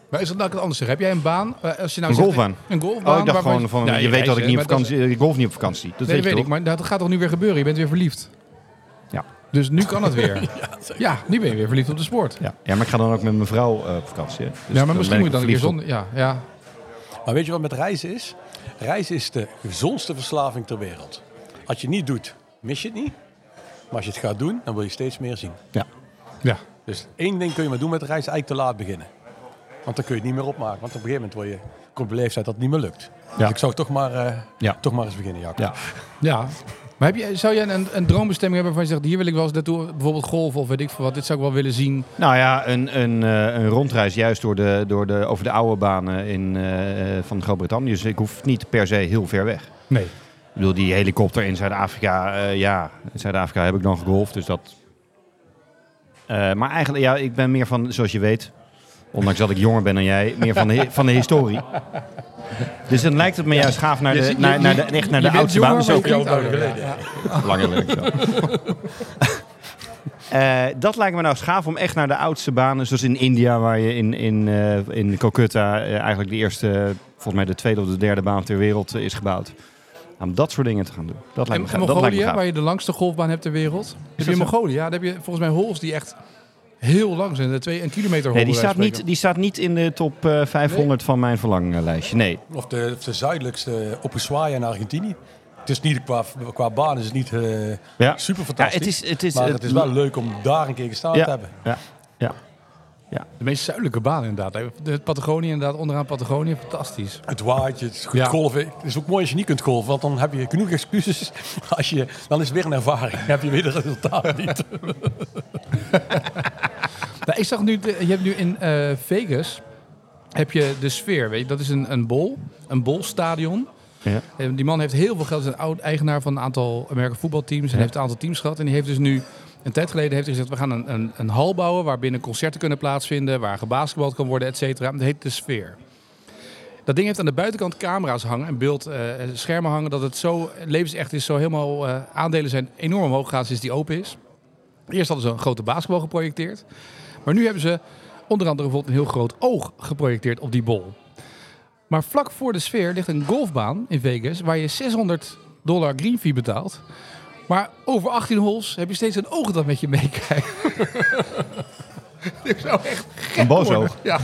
[SPEAKER 2] Maar is dat nou anders? Heb jij een baan? Als je nou
[SPEAKER 1] Een
[SPEAKER 2] zegt-
[SPEAKER 1] golfbaan.
[SPEAKER 2] Een golfbaan?
[SPEAKER 1] Oh, ik dacht gewoon van... Je weet dat ik niet op
[SPEAKER 2] is-
[SPEAKER 1] vakantie... Ik golf niet op vakantie. Dat
[SPEAKER 2] Nee,
[SPEAKER 1] weet
[SPEAKER 2] dat ik, maar dat gaat toch nu weer gebeuren? Je bent weer verliefd.
[SPEAKER 1] Ja.
[SPEAKER 2] Dus nu kan het weer. ja, nu ben je weer verliefd op de sport.
[SPEAKER 1] Ja. ja, maar ik ga dan ook met mijn vrouw op vakantie. Dus
[SPEAKER 2] ja, maar misschien moet je dan een keer
[SPEAKER 1] verliefd op-
[SPEAKER 2] zonder... Ja, ja.
[SPEAKER 3] Maar weet je wat met reizen is? Reizen is de gezondste verslaving ter wereld. Als je het niet doet, mis je het niet. Maar als je het gaat doen, dan wil je steeds meer zien.
[SPEAKER 1] Ja.
[SPEAKER 2] ja.
[SPEAKER 3] Dus één ding kun je maar doen met reizen, eigenlijk te laat beginnen. Want dan kun je het niet meer opmaken. Want op een gegeven moment word je, komt de leeftijd dat het niet meer lukt.
[SPEAKER 1] Ja.
[SPEAKER 3] Dus ik zou toch maar, eh,
[SPEAKER 1] Ja.
[SPEAKER 3] toch maar eens beginnen, Jacob.
[SPEAKER 1] Ja.
[SPEAKER 2] Ja. Maar heb je, zou jij een, een droombestemming hebben waarvan je zegt... hier wil ik wel eens naartoe, bijvoorbeeld golven of weet ik veel wat. Dit zou ik wel willen zien.
[SPEAKER 1] Nou ja, een, een, eh, een rondreis juist door de, door de, over de oude banen in, eh, van Groot-Brittannië. Dus ik hoef niet per se heel ver weg.
[SPEAKER 2] Nee.
[SPEAKER 1] Ik bedoel, die helikopter in Zuid-Afrika, eh, ja, in Zuid-Afrika heb ik dan gegolfd, dus dat... Eh, maar eigenlijk, ja, ik ben meer van, zoals je weet, ondanks dat ik jonger ben dan jij, meer van de, van de historie. Dus dan lijkt het me juist gaaf naar de, naar, naar de, echt naar de oudste baan.
[SPEAKER 2] maar
[SPEAKER 1] Zo
[SPEAKER 2] je klinkt ouder.
[SPEAKER 3] geleden,
[SPEAKER 2] Ja.
[SPEAKER 1] langer werk zo. Eh, dat lijkt me nou eens gaaf om echt naar de oudste banen, zoals in India, waar je in, in, eh, in Calcutta eh, eigenlijk de eerste, volgens mij de tweede of de derde baan ter wereld is gebouwd. Om dat soort dingen te gaan doen. Dat lijkt me,
[SPEAKER 2] En
[SPEAKER 1] gaaf. dat lijkt me
[SPEAKER 2] Mongolië,
[SPEAKER 1] gaaf.
[SPEAKER 2] waar je de langste golfbaan hebt ter wereld. Heb je
[SPEAKER 1] dat
[SPEAKER 2] in? Mongolië? Ja, daar heb je volgens mij holes die echt heel lang zijn. De twee, een kilometer.
[SPEAKER 1] Nee, die staat, niet, die staat niet in de top eh, 500 van mijn verlanglijstje. Nee.
[SPEAKER 3] Of, de, of de zuidelijkste op Ushuaia in Argentinië. Het is niet, qua, qua baan is het niet eh,
[SPEAKER 1] Ja.
[SPEAKER 3] super
[SPEAKER 1] Ja,
[SPEAKER 3] fantastisch.
[SPEAKER 1] het is, het is,
[SPEAKER 3] maar het is wel leuk om daar een keer gestaan
[SPEAKER 1] Ja.
[SPEAKER 3] te hebben.
[SPEAKER 1] Ja, ja.
[SPEAKER 2] De meest zuidelijke baan inderdaad. De Patagonië inderdaad, onderaan Patagonië. Fantastisch.
[SPEAKER 3] Het waait, het is goed
[SPEAKER 2] Ja.
[SPEAKER 3] golven. Het is ook mooi als je niet kunt golven, want dan heb je genoeg excuses. Als je, dan is het weer een ervaring. Dan heb je weer het resultaat niet.
[SPEAKER 2] Nou, ik zag nu, de- je hebt nu in eh, Vegas heb je de sfeer, weet je, dat is een, een bol, een bolstadion.
[SPEAKER 1] Ja.
[SPEAKER 2] En die man heeft heel veel geld, is een oud eigenaar van een aantal Amerikaanse voetbalteams en heeft een aantal teams gehad. En die heeft dus nu, een tijd geleden heeft hij gezegd, we gaan een, een, een hal bouwen waar binnen concerten kunnen plaatsvinden, waar gebasketbald kan worden, et cetera. Dat heet de sfeer. Dat ding heeft aan de buitenkant camera's hangen en beeld, eh, hangen, dat het zo levensecht is, zo helemaal, eh, aandelen zijn enorm omhoog gegaan sinds die open is. Eerst hadden ze een grote basketbal geprojecteerd. Maar nu hebben ze onder andere bijvoorbeeld een heel groot oog geprojecteerd op die bol. Maar vlak voor de sfeer ligt een golfbaan in Vegas waar je 600 dollar green fee betaalt. Maar over 18 holes heb je steeds een oog dat met je meekijkt. Ik zou echt gek
[SPEAKER 1] Een boos
[SPEAKER 2] worden.
[SPEAKER 1] oog.
[SPEAKER 2] Ja,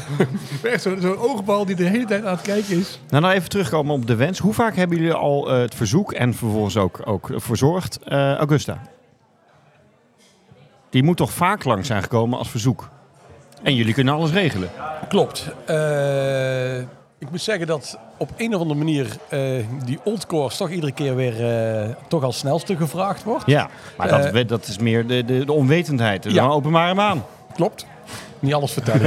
[SPEAKER 2] echt zo'n zo'n oogbal die de hele tijd aan het kijken is.
[SPEAKER 1] Nou, nou even terugkomen op de wens. Hoe vaak hebben jullie al eh, het verzoek en vervolgens ook, ook verzorgd eh, Augusta? Die moet toch vaak lang zijn gekomen als verzoek? En jullie kunnen alles regelen.
[SPEAKER 3] Klopt. Eh, Ik moet zeggen dat op een of andere manier eh, die old course toch iedere keer weer eh, toch als snelste gevraagd wordt.
[SPEAKER 1] Ja, maar dat,
[SPEAKER 3] Eh,
[SPEAKER 1] dat is meer de, de, de onwetendheid. Dus
[SPEAKER 3] Ja.
[SPEAKER 1] openbaar hem aan.
[SPEAKER 3] Klopt. Niet alles vertellen.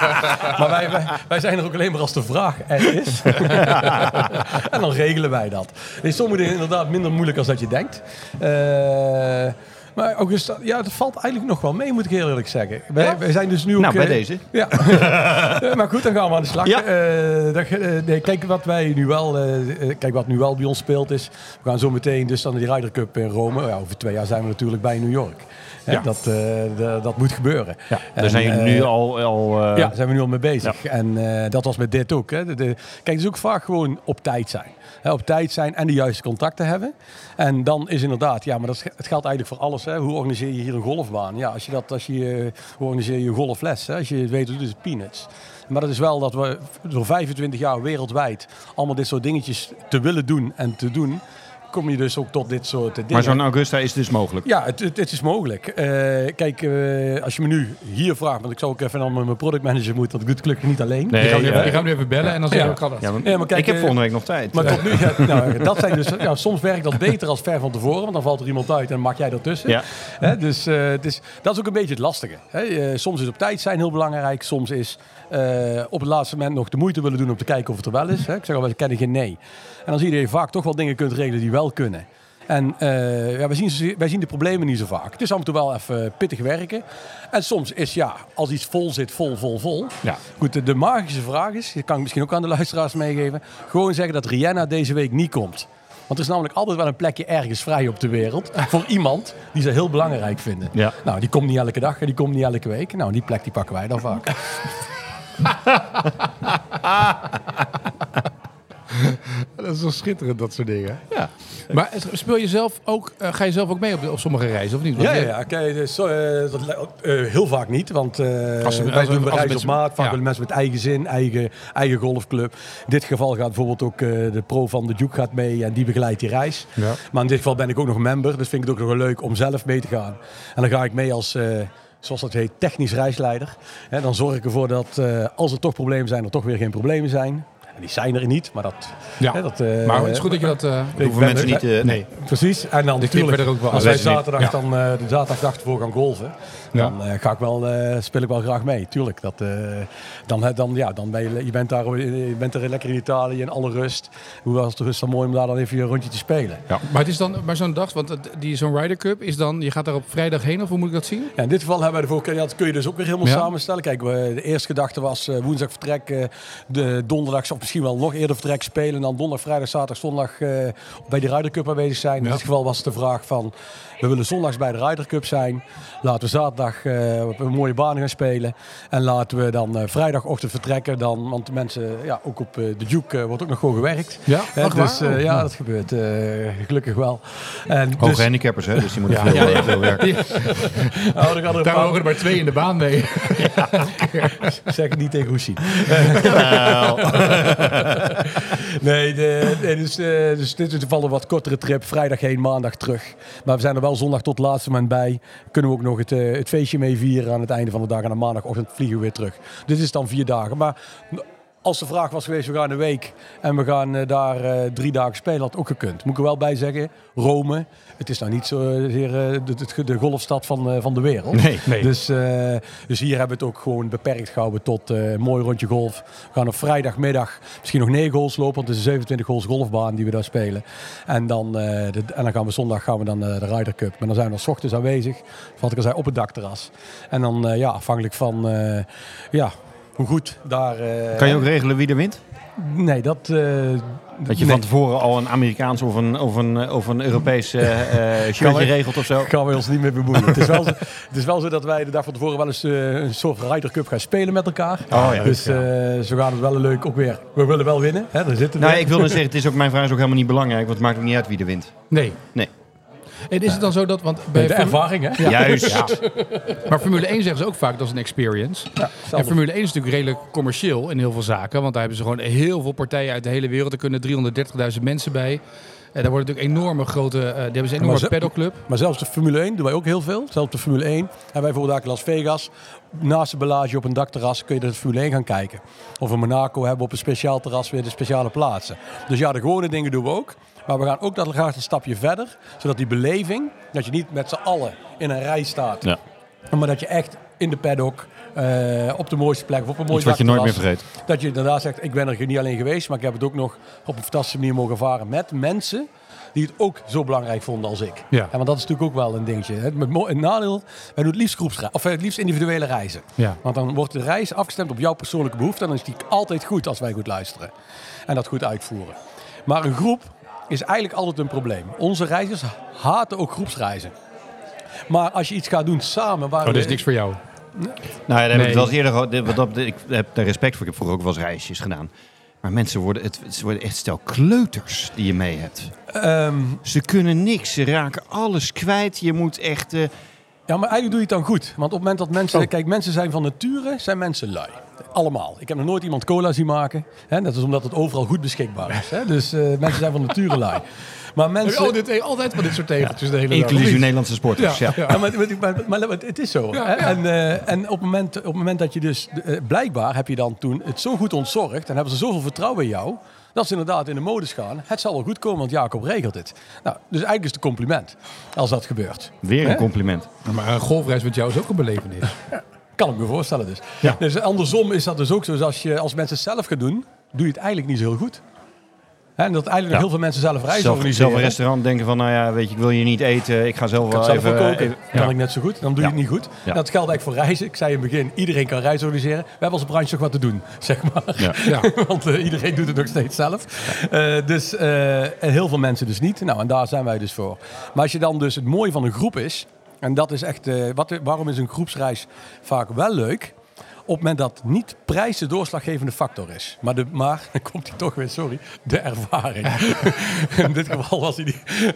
[SPEAKER 3] maar wij, wij, wij zijn er ook alleen maar als de vraag er is. en dan regelen wij dat. Is sommige dingen inderdaad minder moeilijk als dat je denkt. Eh, maar Augusta, ja, dat valt eigenlijk nog wel mee, moet ik heel eerlijk zeggen. Wij, wij zijn dus nu ook...
[SPEAKER 1] Nou, bij
[SPEAKER 3] eh,
[SPEAKER 1] deze.
[SPEAKER 3] Ja, Eh, maar goed, dan gaan we aan de slag.
[SPEAKER 1] Ja.
[SPEAKER 3] Eh, dat, nee, kijk, wat wij nu wel, kijk, wat nu wel bij ons speelt is, we gaan zo meteen dus dan naar die Ryder Cup in Rome. Ja, over twee jaar zijn we natuurlijk bij New York. Hè,
[SPEAKER 1] Ja.
[SPEAKER 3] dat, eh, de- dat moet gebeuren.
[SPEAKER 1] Ja, daar
[SPEAKER 3] En,
[SPEAKER 1] zijn jullie nu al... al eh,
[SPEAKER 3] ja, zijn we nu al mee bezig. En eh, dat was met dit ook. Hè. De, de- kijk, het is ook vaak gewoon op tijd zijn. Op tijd zijn en de juiste contacten hebben. En dan is inderdaad, ja, maar dat, het geldt eigenlijk voor alles. Hè. Hoe organiseer je hier een golfbaan? Ja, als je dat, als je, eh, hoe organiseer je golfles? Hè? Als je het weet, hoe doet het peanuts. Maar dat is wel dat we door 25 jaar wereldwijd allemaal dit soort dingetjes te willen doen en te doen, kom je dus ook tot dit soort dingen.
[SPEAKER 1] Maar zo'n Augusta is dus mogelijk.
[SPEAKER 3] Ja, het, het, het is mogelijk. Eh, kijk, eh, als je me nu hier vraagt, want ik zou ook even met mijn productmanager moeten, want ik doe het gelukkig niet alleen.
[SPEAKER 1] Nee,
[SPEAKER 2] Die gaan, we
[SPEAKER 1] ja.
[SPEAKER 2] even, die gaan we even bellen en dan zeggen
[SPEAKER 3] Ja.
[SPEAKER 2] we, kan dat.
[SPEAKER 1] Ja, maar-
[SPEAKER 3] Ja, maar kijk,
[SPEAKER 1] ik heb
[SPEAKER 3] eh,
[SPEAKER 1] volgende week nog tijd.
[SPEAKER 3] Maar tot nu, ja, nou, dat zijn dus, ja, soms werkt dat beter als ver van tevoren, want dan valt er iemand uit en maak jij ertussen.
[SPEAKER 1] Ja.
[SPEAKER 3] Hè, dus eh, het is, dat is ook een beetje het lastige. Hè. Soms is op tijd zijn heel belangrijk, soms is eh, op het laatste moment nog de moeite willen doen om te kijken of het er wel is. Hè. Ik zeg al, wel, ik ken geen nee. En dan zie je dat je vaak toch wel dingen kunt regelen die wel kunnen. En eh, ja, wij, zien, wij zien de problemen niet zo vaak. Het is af en toe wel even pittig werken. En soms is ja, als iets vol zit, vol, vol, vol.
[SPEAKER 1] Ja.
[SPEAKER 3] Goed, de, de magische vraag is, dat kan ik misschien ook aan de luisteraars meegeven. Gewoon zeggen dat Rihanna deze week niet komt. Want er is namelijk altijd wel een plekje ergens vrij op de wereld. Voor iemand die ze heel belangrijk vinden.
[SPEAKER 1] Ja.
[SPEAKER 3] Nou, die komt niet elke dag en die komt niet elke week. Nou, die plek die pakken wij dan vaak.
[SPEAKER 2] Dat is wel schitterend, dat soort dingen. Ja. Maar speel je zelf ook, eh, ga je zelf ook mee op, de- op sommige reizen, of niet? Want
[SPEAKER 3] Ja, ja, ja. Kijk, dus, eh, dat, eh, heel vaak niet. Want
[SPEAKER 2] Als
[SPEAKER 3] wij
[SPEAKER 2] als-
[SPEAKER 3] doen reis op maat. Vaak
[SPEAKER 2] ja.
[SPEAKER 3] willen mensen met eigen zin, eigen, eigen golfclub. In dit geval gaat bijvoorbeeld ook de pro van de Duke gaat mee. En die begeleidt die reis.
[SPEAKER 2] Ja.
[SPEAKER 3] Maar in dit geval ben ik ook nog member. Dus vind ik het ook nog wel leuk om zelf mee te gaan. En dan ga ik mee als... Zoals dat heet, technisch reisleider. En dan zorg ik ervoor dat als er toch problemen zijn, er toch weer geen problemen zijn. En die zijn er niet, maar dat...
[SPEAKER 2] Ja.
[SPEAKER 3] hè, dat eh,
[SPEAKER 2] maar het is goed dat je dat... eh,
[SPEAKER 3] ik
[SPEAKER 1] hoeven mensen niet... eh,
[SPEAKER 2] nee.
[SPEAKER 3] Precies. En dan natuurlijk,
[SPEAKER 2] we er ook wel
[SPEAKER 3] als wij zaterdag dan eh, de zaterdagdag ervoor gaan golven,
[SPEAKER 2] Ja.
[SPEAKER 3] dan eh, ga ik wel, eh, speel ik wel graag mee. Tuurlijk. Dat, eh, dan, dan, ja, dan ben je, je bent daar, je bent er lekker in Italië in alle rust. Hoe was het rust dan mooi om daar dan even een rondje te spelen?
[SPEAKER 2] Maar het is dan, maar zo'n dag, want die zo'n Ryder Cup is dan, je gaat daar op vrijdag heen, of hoe moet ik dat zien?
[SPEAKER 3] Ja, in dit geval hebben wij de vorige keer, ja, dat kun je dus ook weer helemaal
[SPEAKER 2] Ja.
[SPEAKER 3] samenstellen. Kijk, we, de eerste gedachte was eh, woensdag vertrek, eh, de donderdag of misschien wel nog eerder vertrek spelen. En dan donderdag, vrijdag, zaterdag, zondag eh, bij de Ryder Cup aanwezig zijn. In dit geval was de vraag van, we willen zondags bij de Ryder Cup zijn. Laten we zaterdag eh, op een mooie baan gaan spelen. En laten we dan eh, vrijdagochtend vertrekken. Dan, want de mensen, ja, ook op eh, de Duke wordt ook nog gewoon gewerkt.
[SPEAKER 2] Ja,
[SPEAKER 3] dus
[SPEAKER 2] waar? Oh.
[SPEAKER 3] ja, dat gebeurt eh, gelukkig wel. En
[SPEAKER 1] Hoge
[SPEAKER 3] dus,
[SPEAKER 1] handicappers, hè? Dus die moeten
[SPEAKER 2] Ja,
[SPEAKER 1] veel,
[SPEAKER 2] ja, ja.
[SPEAKER 1] veel werken.
[SPEAKER 3] oh, er een
[SPEAKER 2] Daar
[SPEAKER 3] paar-
[SPEAKER 2] mogen er maar twee in de baan mee.
[SPEAKER 3] Zeg het niet tegen Hoesie. nee, de, nee, dus, dus dit is toevallig een wat kortere trip. Vrijdag heen, maandag terug. Maar we zijn er wel zondag tot het laatste moment bij. Kunnen we ook nog het, eh, het feestje mee vieren aan het einde van de dag. En dan maandagochtend vliegen we weer terug. Dit is dan vier dagen. Maar als de vraag was geweest, we gaan een week en we gaan eh, daar eh, drie dagen spelen, had ook gekund. Moet ik er wel bij zeggen, Rome, het is nou niet zozeer uh, de, de, de golfstad van, eh, van de wereld.
[SPEAKER 1] Nee,
[SPEAKER 2] nee.
[SPEAKER 3] Dus, eh, dus hier hebben we het ook gewoon beperkt gehouden tot eh, een mooi rondje golf. We gaan op vrijdagmiddag misschien nog negen holes lopen, want het is een 27 holes golfbaan die we daar spelen. En dan, eh, de, en dan gaan we zondag gaan we dan eh, de Ryder Cup. Maar dan zijn we 's ochtends aanwezig, wat ik al zei, op het dakterras. En dan eh, ja, afhankelijk van eh, ja, hoe goed daar... eh,
[SPEAKER 1] Kan je ook regelen wie er wint?
[SPEAKER 3] Nee, dat... eh,
[SPEAKER 1] Dat je
[SPEAKER 3] nee.
[SPEAKER 1] van tevoren al een Amerikaans of een, of een, of een Europees eh, eh, shirtje regelt of zo?
[SPEAKER 3] gaan we ons niet mee bemoeien. het, is wel zo, het is wel zo dat wij de dag van tevoren wel eens eh, een soort Ryder Cup gaan spelen met elkaar.
[SPEAKER 1] Oh, ja.
[SPEAKER 3] dus zo gaan het wel leuk ook weer. We willen wel winnen. Hè, daar zitten we.
[SPEAKER 1] Nou, ik wilde zeggen, het is ook, mijn vraag is ook helemaal niet belangrijk, want het maakt ook niet uit wie er wint.
[SPEAKER 2] Nee.
[SPEAKER 1] Nee.
[SPEAKER 2] En is het dan zo dat, want bij
[SPEAKER 3] de ervaring, hè?
[SPEAKER 1] Juist.
[SPEAKER 2] maar Formule 1 zeggen ze ook vaak dat is een experience.
[SPEAKER 3] Ja,
[SPEAKER 2] En Formule 1 is natuurlijk redelijk commercieel in heel veel zaken. Want daar hebben ze gewoon heel veel partijen uit de hele wereld. Er kunnen 330.000 mensen bij. En daar worden natuurlijk enorme grote, eh, die hebben ze een enorme pedalclub.
[SPEAKER 3] Maar zelfs de Formule 1 doen wij ook heel veel. Zelfs de Formule 1. En wij bijvoorbeeld in Las Vegas. Naast de bellage op een dakterras kun je de Formule 1 gaan kijken. Of in Monaco hebben we op een speciaal terras weer de speciale plaatsen. Dus ja, de gewone dingen doen we ook. Maar we gaan ook dat graag een stapje verder. Zodat die beleving, dat je niet met z'n allen in een rij staat.
[SPEAKER 1] Ja.
[SPEAKER 3] Maar dat je echt in de paddock, eh, op de mooiste plek of op een mooi
[SPEAKER 1] Iets wat je nooit meer vergeet.
[SPEAKER 3] dat je inderdaad zegt, ik ben er niet alleen geweest, maar ik heb het ook nog op een fantastische manier mogen ervaren met mensen die het ook zo belangrijk vonden als ik.
[SPEAKER 2] Ja.
[SPEAKER 3] want dat is natuurlijk ook wel een dingetje. Het, met een nadeel, wij doen het liefst groepsreizen, of eh, het liefst individuele reizen.
[SPEAKER 2] Ja.
[SPEAKER 3] Want dan wordt de reis afgestemd op jouw persoonlijke behoefte en dan is die altijd goed als wij goed luisteren en dat goed uitvoeren. Maar een groep is eigenlijk altijd een probleem. Onze reizigers haten ook groepsreizen. Maar als je iets gaat doen samen... Waar
[SPEAKER 2] Oh, dat is niks voor jou.
[SPEAKER 1] Nou ja, daar heb ik
[SPEAKER 2] Nee.
[SPEAKER 1] wel eerder wat dat- Ik heb daar respect voor. Ik heb vroeger ook wel eens reisjes gedaan. Maar mensen worden, het, het worden echt stel kleuters die je mee hebt.
[SPEAKER 3] Ehm,
[SPEAKER 1] Ze kunnen niks. Ze raken alles kwijt. Je moet echt... eh,
[SPEAKER 3] Ja, maar eigenlijk doe je het dan goed. Want op het moment dat mensen...
[SPEAKER 2] Oh.
[SPEAKER 3] Kijk, mensen zijn van nature, zijn mensen lui. Allemaal. Ik heb nog nooit iemand cola zien maken. Hè? Dat is omdat het overal goed beschikbaar is. Hè? Dus eh, mensen zijn van nature lui. Maar mensen...
[SPEAKER 2] Oh, dit, altijd van dit soort tegeltjes de hele dag.
[SPEAKER 1] inclusief? Nederlandse sporters. Ja.
[SPEAKER 2] Ja.
[SPEAKER 3] Ja, maar, maar, maar, maar het is zo.
[SPEAKER 2] Ja,
[SPEAKER 3] hè?
[SPEAKER 2] ja.
[SPEAKER 3] En, eh, en op, het moment, op het moment dat je dus... eh, blijkbaar heb je dan toen het zo goed ontzorgd... en hebben ze zoveel vertrouwen in jou... dat ze inderdaad in de modus gaan. Het zal wel goed komen, want Jacob regelt het. Nou, dus eigenlijk is het een compliment als dat gebeurt.
[SPEAKER 1] Weer een compliment.
[SPEAKER 2] Maar een golfreis met jou is ook een belevenis.
[SPEAKER 3] Kan ik me voorstellen dus.
[SPEAKER 2] Ja.
[SPEAKER 3] Dus andersom is dat dus ook zo. Dus als, je, als mensen het zelf gaan doen, doe je het eigenlijk niet zo heel goed. Hè, en dat eigenlijk heel veel mensen zelf reizen
[SPEAKER 1] Zelf,
[SPEAKER 3] organiseren.
[SPEAKER 1] zelf een restaurant denken van, nou ja, weet je, ik wil je niet eten. Ik ga zelf
[SPEAKER 3] kan
[SPEAKER 1] wel
[SPEAKER 3] zelf
[SPEAKER 1] even...
[SPEAKER 3] wel koken.
[SPEAKER 1] even-
[SPEAKER 3] kan
[SPEAKER 1] ja.
[SPEAKER 3] ik net zo goed. Dan doe
[SPEAKER 1] Ja.
[SPEAKER 3] je het niet goed. Dat geldt eigenlijk voor reizen. Ik zei in het begin, iedereen kan reizen organiseren. We hebben als branche nog wat te doen, zeg maar. Want eh, iedereen doet het nog steeds zelf. Eh, dus, eh, en heel veel mensen dus niet. Nou, en daar zijn wij dus voor. Maar als je dan dus het mooie van een groep is... En dat is echt... eh, wat, waarom is een groepsreis vaak wel leuk? Op het moment dat niet prijs de doorslaggevende factor is. Maar, de, maar dan komt hij toch weer, sorry, de ervaring. In dit geval was hij die.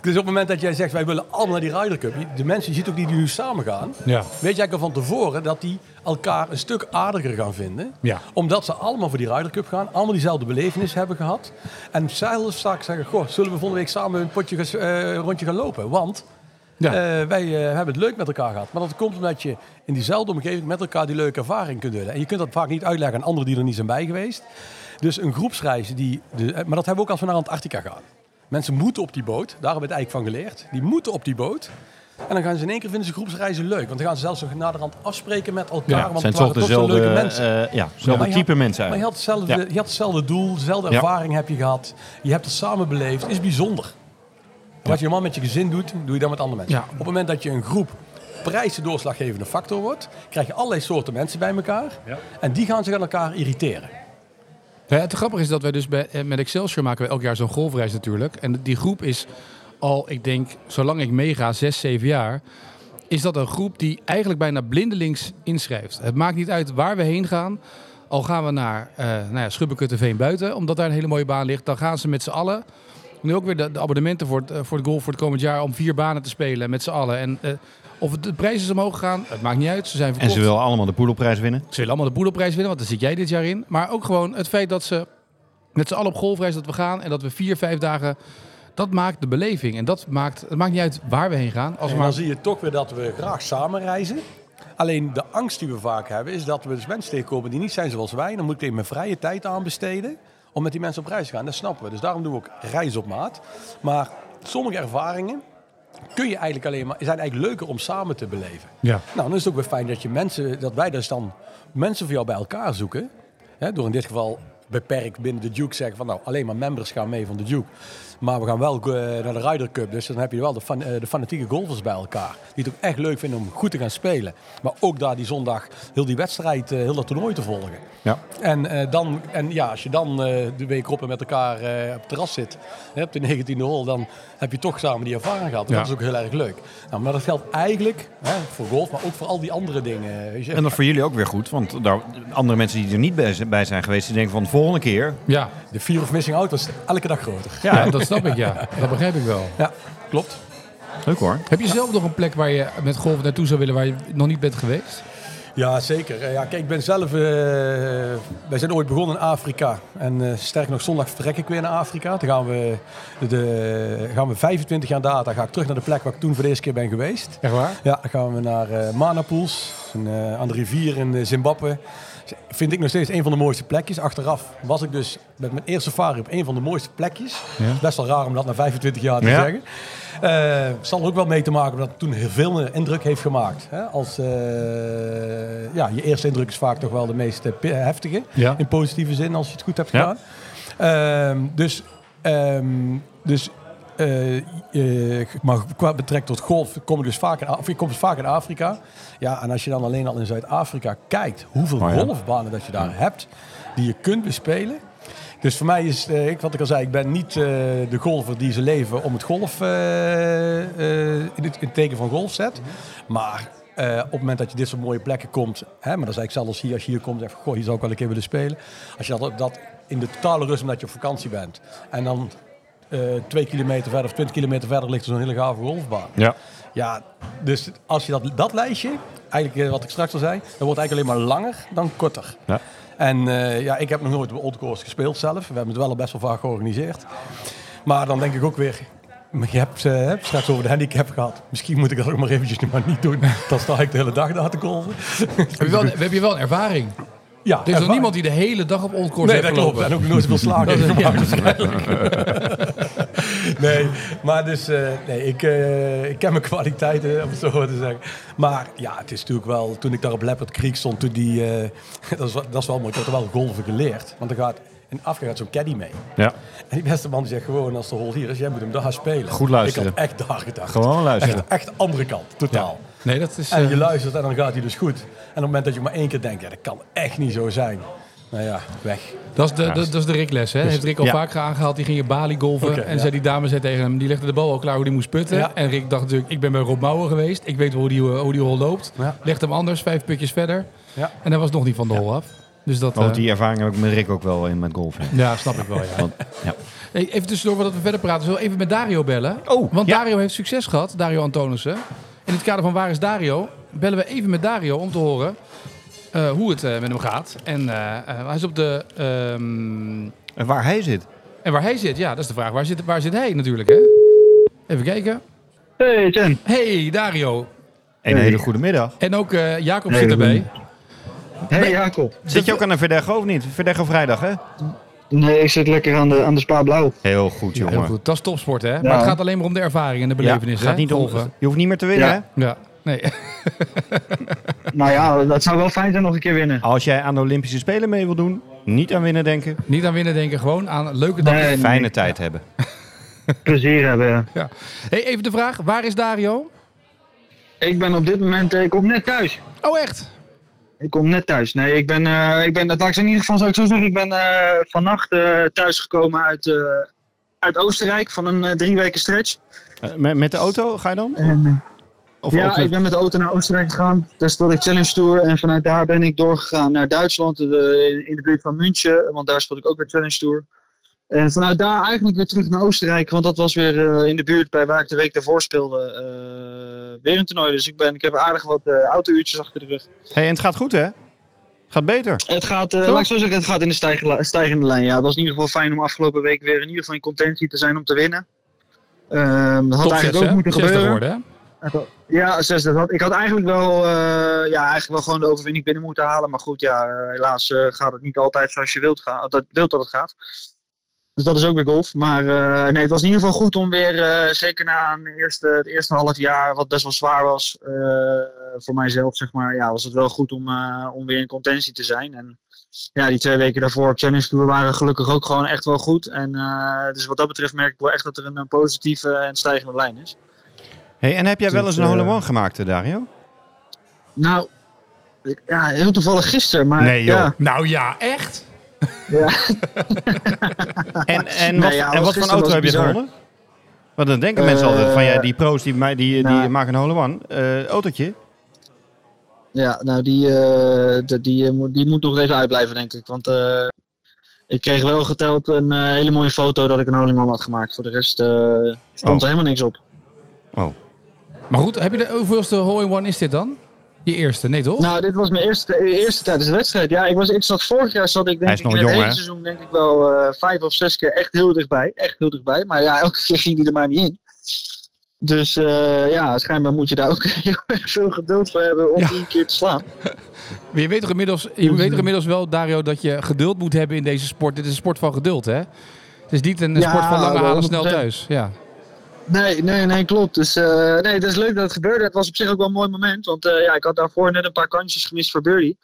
[SPEAKER 3] Dus op het moment dat jij zegt, wij willen allemaal naar die Ryder Cup. De mensen, je ziet ook die die nu samen gaan.
[SPEAKER 2] Ja.
[SPEAKER 3] Weet jij al van tevoren dat die elkaar een stuk aardiger gaan vinden.
[SPEAKER 2] Ja.
[SPEAKER 3] Omdat ze allemaal voor die Ryder Cup gaan. Allemaal diezelfde belevenis hebben gehad. En zelfs straks zeggen, goh, zullen we volgende week samen een potje, eh, rondje gaan lopen? Want
[SPEAKER 2] Ja.
[SPEAKER 3] eh, wij eh, hebben het leuk met elkaar gehad. Maar dat komt omdat je in diezelfde omgeving met elkaar die leuke ervaring kunt delen. En je kunt dat vaak niet uitleggen aan anderen die er niet zijn bij geweest. Dus een groepsreis, die, de, eh, maar dat hebben we ook als we naar Antarctica gaan. Mensen moeten op die boot, daar hebben we het eigenlijk van geleerd. Die moeten op die boot. En dan gaan ze in één keer vinden ze groepsreizen leuk. Want dan gaan ze zelfs nog naderhand afspreken met elkaar.
[SPEAKER 2] Ja,
[SPEAKER 3] want
[SPEAKER 1] zijn
[SPEAKER 3] het waren
[SPEAKER 1] toch dezelfde,
[SPEAKER 3] leuke mensen.
[SPEAKER 1] ja, dezelfde type
[SPEAKER 3] had-
[SPEAKER 1] mensen
[SPEAKER 3] Maar je had, hetzelfde,
[SPEAKER 1] Ja.
[SPEAKER 3] je had hetzelfde doel, dezelfde ervaring heb je gehad. Je hebt het samen beleefd. is bijzonder. Wat je normaal met je gezin doet, doe je dan met andere mensen.
[SPEAKER 2] Ja.
[SPEAKER 3] Op het moment dat je een groep prijs de doorslaggevende factor wordt, krijg je allerlei soorten mensen bij elkaar. En die gaan zich aan elkaar irriteren.
[SPEAKER 2] Ja, het grappige is dat wij dus bij, eh, met Excelsior maken we elk jaar zo'n golfreis natuurlijk. En die groep is al, ik denk, zolang ik meega, zes, zeven jaar, is dat een groep die eigenlijk bijna blindelings inschrijft. Het maakt niet uit waar we heen gaan. Al gaan we naar eh nou ja, Schubbekutteveen buiten, omdat daar een hele mooie baan ligt. Dan gaan ze met z'n allen. Nu ook weer de, de abonnementen voor het, eh, voor het golf voor het komend jaar om vier banen te spelen met z'n allen. En eh, of het, de prijs is omhoog gegaan, het maakt niet uit. Ze zijn
[SPEAKER 1] En
[SPEAKER 2] verkocht.
[SPEAKER 1] ze willen allemaal de poedelprijs winnen.
[SPEAKER 2] Ze willen allemaal de boedelprijs winnen, want daar zit jij dit jaar in. Maar ook gewoon het feit dat ze met z'n allen op golfreis dat we gaan en dat we vier, vijf dagen. Dat maakt de beleving. En dat maakt, het maakt niet uit waar we heen gaan. Als we
[SPEAKER 3] En
[SPEAKER 2] maar,
[SPEAKER 3] dan zie je toch weer dat we graag samen reizen. Alleen de angst die we vaak hebben is dat we dus mensen tegenkomen die niet zijn zoals wij. Dan moet ik even mijn vrije tijd aan besteden om met die mensen op reis te gaan. Dat snappen we. Dus daarom doen we ook reis op maat. Maar sommige ervaringen kun je eigenlijk alleen maar, zijn eigenlijk leuker om samen te beleven.
[SPEAKER 2] ja.
[SPEAKER 3] Nou, dan is het ook weer fijn dat, je mensen, dat wij dus dan mensen voor jou bij elkaar zoeken. Hè, door in dit geval beperkt binnen de Duke zeggen van nou alleen maar members gaan mee van de Duke. Maar we gaan wel eh, naar de Ryder Cup. Dus dan heb je wel de, fan, eh, de fanatieke golfers bij elkaar. Die het ook echt leuk vinden om goed te gaan spelen. Maar ook daar die zondag heel die wedstrijd, eh, heel dat toernooi te volgen.
[SPEAKER 1] Ja.
[SPEAKER 3] En, dan, en ja, als je dan de week op en met elkaar op het terras zit, op de 19e hole, dan heb je toch samen die ervaring gehad. En
[SPEAKER 2] Ja.
[SPEAKER 3] Dat is ook heel erg leuk. Nou, maar dat geldt eigenlijk hè, voor golf, maar ook voor al die andere dingen.
[SPEAKER 1] En dat is voor jullie ook weer goed. Want daar, andere mensen die er niet bij zijn- geweest, die denken van volgende keer.
[SPEAKER 2] Ja.
[SPEAKER 3] De fear of missing out was elke dag groter.
[SPEAKER 2] Ja, dat snap ik, ja. Dat begrijp ik wel.
[SPEAKER 3] Ja, klopt.
[SPEAKER 1] Leuk hoor.
[SPEAKER 2] Heb je zelf nog een plek waar je met golf naartoe zou willen waar je nog niet bent geweest?
[SPEAKER 3] Ja, zeker. Eh, Ja, kijk, ik ben zelf... eh, wij zijn ooit begonnen in Afrika. En eh sterker nog, zondag vertrek ik weer naar Afrika. Dan gaan we, de, gaan we 25 jaar daar. Dan ga ik terug naar de plek waar ik toen voor de eerste keer ben geweest.
[SPEAKER 2] Echt waar?
[SPEAKER 3] Ja, dan gaan we naar eh Manapools, een, eh, aan de rivier in Zimbabwe. Vind ik nog steeds een van de mooiste plekjes. Achteraf was ik dus met mijn eerste safari op een van de mooiste plekjes. Best wel raar om dat na 25 jaar te
[SPEAKER 1] Ja.
[SPEAKER 3] zeggen. Eh zal er ook wel mee te maken omdat het toen heel veel indruk heeft gemaakt. Hè? Als, eh, ja, je eerste indruk is vaak toch wel de meest eh, heftige.
[SPEAKER 2] Ja.
[SPEAKER 3] In positieve zin, als je het goed hebt gedaan. Ehm, dus ehm, dus eh, eh, maar qua betrekt tot golf kom ik dus vaak in, of je komt dus vaak in Afrika. Ja, en als je dan alleen al in Zuid-Afrika kijkt hoeveel
[SPEAKER 1] Oh ja.
[SPEAKER 3] golfbanen dat je daar hebt, die je kunt bespelen. Dus voor mij is, eh, ik, wat ik al zei, ik ben niet de golfer die zijn leven om het golf in, het, in het teken van golf zet. Maar op het moment dat je dit soort mooie plekken komt, hè, maar dan zei ik zelfs hier, als je hier komt, zeg goh, hier zou ik wel een keer willen spelen. Als je dat, dat in de totale rust omdat je op vakantie bent en dan twee kilometer verder of twintig kilometer verder ligt er zo'n hele gave golfbaan.
[SPEAKER 1] Ja.
[SPEAKER 3] Ja, dus als je dat, dat lijstje, eigenlijk eh, wat ik straks al zei, dan wordt eigenlijk alleen maar langer dan korter.
[SPEAKER 1] Ja.
[SPEAKER 3] En eh, ja, ik heb nog nooit op Old Course gespeeld zelf. We hebben het wel al best wel vaak georganiseerd. Maar dan denk ik ook weer, maar je hebt eh, hebt straks over de handicap gehad. Misschien moet ik dat ook maar eventjes maar niet doen. Dan sta ik de hele dag daar te golven.
[SPEAKER 2] Heb je wel, heb je wel een ervaring?
[SPEAKER 3] Ja,
[SPEAKER 2] Er is nog niemand die de hele dag op Old Course
[SPEAKER 3] Nee,
[SPEAKER 2] heeft
[SPEAKER 3] dat klopt. En ook nooit zoveel slagen
[SPEAKER 2] Dat ja.
[SPEAKER 3] nee, maar dus, eh, nee, ik, eh, ik ken mijn kwaliteiten, om het zo te zeggen. Maar ja, het is natuurlijk wel, toen ik daar op Leopard Creek stond, toen die, eh, dat, is, wel- dat is wel mooi, ik heb er wel golven geleerd. Want er gaat, in Afrika gaat zo'n caddy mee.
[SPEAKER 1] ja.
[SPEAKER 3] En die beste man die zegt gewoon, als de hol hier is, jij moet hem daar spelen.
[SPEAKER 1] Goed luisteren.
[SPEAKER 3] Ik had echt daar gedacht.
[SPEAKER 1] Gewoon luisteren.
[SPEAKER 3] Echt, echt andere kant, totaal.
[SPEAKER 2] Nee, dat is...
[SPEAKER 3] En
[SPEAKER 2] eh,
[SPEAKER 3] je luistert en dan gaat hij dus goed. En op het moment dat je maar één keer denkt, ja, dat kan echt niet zo zijn. Nou ja, weg.
[SPEAKER 2] Dat is de, dat, dat is de Rick-les, hè? heeft Rick al
[SPEAKER 1] ja.
[SPEAKER 2] vaker aangehaald. Die ging in Bali golven. En
[SPEAKER 3] ja.
[SPEAKER 2] zei die dame zei tegen hem... Die legde de bal al klaar hoe die moest putten.
[SPEAKER 3] Ja.
[SPEAKER 2] En Rick dacht natuurlijk... Ik ben bij Rob Mouwen geweest. Ik weet hoe die, eh, hoe die hol loopt.
[SPEAKER 3] Ja.
[SPEAKER 2] Legt hem anders, vijf putjes verder.
[SPEAKER 3] Ja.
[SPEAKER 2] En hij was nog niet van de hol af. Dus dat...
[SPEAKER 1] Want
[SPEAKER 2] eh,
[SPEAKER 1] die ervaring heb ik met Rick ook wel in met golfen.
[SPEAKER 2] ja, snap ik wel, ja.
[SPEAKER 1] Want, ja.
[SPEAKER 2] Hey, even tussendoor, voordat we verder praten. Zullen we even met Dario bellen?
[SPEAKER 1] Oh,
[SPEAKER 2] Want
[SPEAKER 1] ja.
[SPEAKER 2] Dario heeft succes gehad, Dario Antonissen. In het kader van Waar is Dario? Bellen we even met Dario om te horen eh, hoe het eh, met hem gaat. En eh, eh, hij is op de... ehm,
[SPEAKER 1] En waar hij zit.
[SPEAKER 2] en waar hij zit, ja, dat is de vraag. Waar zit, waar zit hij natuurlijk, hè? Even kijken.
[SPEAKER 5] Hey Jen.
[SPEAKER 2] Hey, Dario.
[SPEAKER 1] Een hele goede middag.
[SPEAKER 2] En ook eh, Jacob zit erbij.
[SPEAKER 5] Hey Jacob.
[SPEAKER 1] Zit je ook aan een Verdergo of niet? Verdergo vrijdag, hè?
[SPEAKER 5] Nee, ik zit lekker aan de, aan de Spa Blauw.
[SPEAKER 1] Heel goed,
[SPEAKER 2] Ja,
[SPEAKER 1] jongen.
[SPEAKER 2] heel goed. Dat is topsport, hè? Maar het gaat alleen maar om de ervaring en de
[SPEAKER 1] Ja,
[SPEAKER 2] belevenis,
[SPEAKER 1] gaat
[SPEAKER 2] hè?
[SPEAKER 1] niet om, je hoeft niet meer te winnen,
[SPEAKER 5] Ja.
[SPEAKER 1] hè?
[SPEAKER 2] Ja, nee.
[SPEAKER 5] Nou ja, dat zou wel fijn zijn nog een keer winnen.
[SPEAKER 1] Als jij aan de Olympische Spelen mee wil doen, niet aan winnen denken.
[SPEAKER 2] niet aan winnen denken, gewoon aan leuke dag.
[SPEAKER 5] Nee, nee,
[SPEAKER 1] Fijne tijd hebben.
[SPEAKER 5] Plezier hebben. ja.
[SPEAKER 2] Ja. Hey, even de vraag, waar is Dario?
[SPEAKER 5] Ik ben op dit moment, eh, ik kom net thuis.
[SPEAKER 2] Oh, echt?
[SPEAKER 5] Ik kom net thuis. Nee, ik ben, eh, ik ben dat ik in ieder geval zou ik zo zeggen, ik ben eh, vannacht eh thuisgekomen uit, uit Oostenrijk van een drie weken stretch.
[SPEAKER 1] Met, met de auto ga je dan? Of
[SPEAKER 5] ja, ik ben met de auto naar Oostenrijk gegaan. Daar speelde ik Challenge Tour. En vanuit daar ben ik doorgegaan naar Duitsland. in de buurt van München. Want daar speelde ik ook weer Challenge Tour. En vanuit daar eigenlijk weer terug naar Oostenrijk. Want dat was weer eh, in de buurt bij waar ik de week daarvoor speelde. eh, weer een toernooi. Dus ik, ben, ik heb aardig wat eh autouurtjes achter de rug.
[SPEAKER 1] Hey, en het gaat goed, hè? Gaat beter.
[SPEAKER 5] Het gaat, eh, laat ik zo zeggen, het gaat in de stijgende, stijgende lijn. Ja, het was in ieder geval fijn om afgelopen week weer in ieder geval in contentie te zijn om te winnen. Ehm, dat had
[SPEAKER 2] Top 6,
[SPEAKER 5] eigenlijk ook
[SPEAKER 2] hè?
[SPEAKER 5] moeten
[SPEAKER 2] 60
[SPEAKER 5] gebeuren.
[SPEAKER 2] worden, hè?
[SPEAKER 5] Ja, had, ik had eigenlijk wel, eh, ja, eigenlijk wel gewoon de overwinning binnen moeten halen. Maar goed, ja, eh, helaas eh, gaat het niet altijd zoals je wilt, gaan, dat, wilt dat het gaat. Dus dat is ook weer golf. Maar eh, nee, het was in ieder geval goed om weer, eh, zeker na een eerste, het eerste half jaar, wat best wel zwaar was eh, voor mijzelf, zeg maar, ja, was het wel goed om, eh, om weer in contentie te zijn. En ja, die twee weken daarvoor op Challenge Tour waren gelukkig ook gewoon echt wel goed. En eh, dus wat dat betreft merk ik wel echt dat er een, een positieve en stijgende lijn is.
[SPEAKER 1] Hey, en heb jij wel
[SPEAKER 5] Dus,
[SPEAKER 1] eens een
[SPEAKER 5] eh,
[SPEAKER 1] hole-in-one gemaakt, eh, Dario?
[SPEAKER 5] Nou, ik- ja, heel toevallig gisteren, maar
[SPEAKER 1] Nee, joh.
[SPEAKER 5] ja,
[SPEAKER 2] Nou ja, echt?
[SPEAKER 5] Ja.
[SPEAKER 1] En, en,
[SPEAKER 5] Nee,
[SPEAKER 1] wat,
[SPEAKER 5] ja,
[SPEAKER 1] en wat voor auto heb je gewonnen? Want dan denken
[SPEAKER 5] Eh,
[SPEAKER 1] mensen altijd van ja, die pro's die, mij- die, die
[SPEAKER 5] nou.
[SPEAKER 1] maken een hole-in-one. Eh, autootje?
[SPEAKER 5] ja, nou die, eh, die, eh, moet- die moet nog even uitblijven, denk ik. Want eh, ik kreeg wel geteld een eh, hele mooie foto dat ik een Hollingman had gemaakt. Voor de rest eh, stond
[SPEAKER 1] Oh.
[SPEAKER 5] er helemaal niks op.
[SPEAKER 1] Oh.
[SPEAKER 2] Maar goed, heb je de, hoeveelste hole-in-one is dit dan? Je eerste, nee toch?
[SPEAKER 5] Nou, dit was mijn eerste, eerste tijdens de wedstrijd. Ja, ik, was, ik zat vorig jaar zat ik denk ik in
[SPEAKER 1] jong,
[SPEAKER 5] het hele seizoen denk ik wel eh, vijf of zes keer echt heel dichtbij. Echt heel dichtbij. Maar ja, elke keer ging hij er maar niet in. Dus eh, ja, schijnbaar moet je daar ook heel erg veel geduld voor hebben om
[SPEAKER 2] Ja.
[SPEAKER 5] die een keer te slaan.
[SPEAKER 2] Maar je weet toch inmiddels, je weet toch inmiddels wel, Dario, dat je geduld moet hebben in deze sport. Dit is een sport van geduld, hè? Het is niet een
[SPEAKER 5] Ja,
[SPEAKER 2] sport van lange halen snel
[SPEAKER 5] 100%.
[SPEAKER 2] thuis. Ja.
[SPEAKER 5] Nee, nee, nee, klopt. Dus eh, nee, het is leuk dat het gebeurde. Het was op zich ook wel een mooi moment. Want eh, ja, ik had daarvoor net een paar kansjes gemist voor Birdie.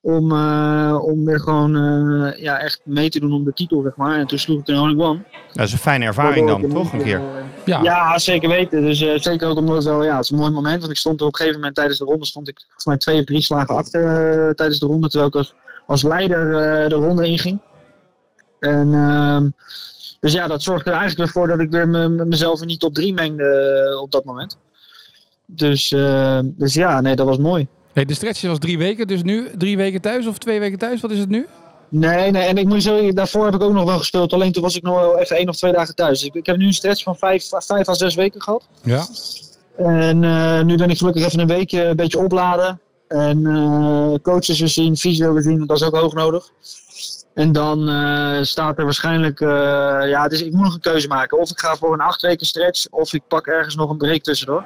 [SPEAKER 5] Om, eh, om weer gewoon eh, ja, echt mee te doen om de titel, zeg maar. En toen sloeg ik een hole one.
[SPEAKER 1] Dat is een fijne ervaring dan, toch? Een keer.
[SPEAKER 2] Ja.
[SPEAKER 5] Ja, zeker weten. Dus eh, zeker ook omdat het wel, ja, het is een mooi moment. Want ik stond er op een gegeven moment tijdens de ronde, stond ik volgens mij twee of drie slagen achter tijdens de ronde. Terwijl ik als, als leider eh, de ronde inging. En ehm, dus ja, dat zorgde er eigenlijk voor dat ik weer me- me- mezelf in die top drie mengde eh, op dat moment. Dus, eh, dus ja, nee, dat was mooi.
[SPEAKER 2] Hey, de stretch was drie weken, dus nu drie weken thuis of twee weken thuis? Wat is het nu?
[SPEAKER 5] Nee, nee, en ik moet zeggen, daarvoor heb ik ook nog wel gespeeld. Alleen toen was ik nog wel even één of twee dagen thuis. Ik, ik heb nu een stretch van vijf, vijf à zes weken gehad.
[SPEAKER 2] Ja.
[SPEAKER 5] En eh, nu ben ik gelukkig even een weekje een beetje opladen. En coaches weer zien, fysio weer zien, dat is ook hoog nodig. En dan eh, staat er waarschijnlijk, eh, ja, dus ik moet nog een keuze maken. Of ik ga voor een acht weken stretch, of ik pak ergens nog een break tussendoor.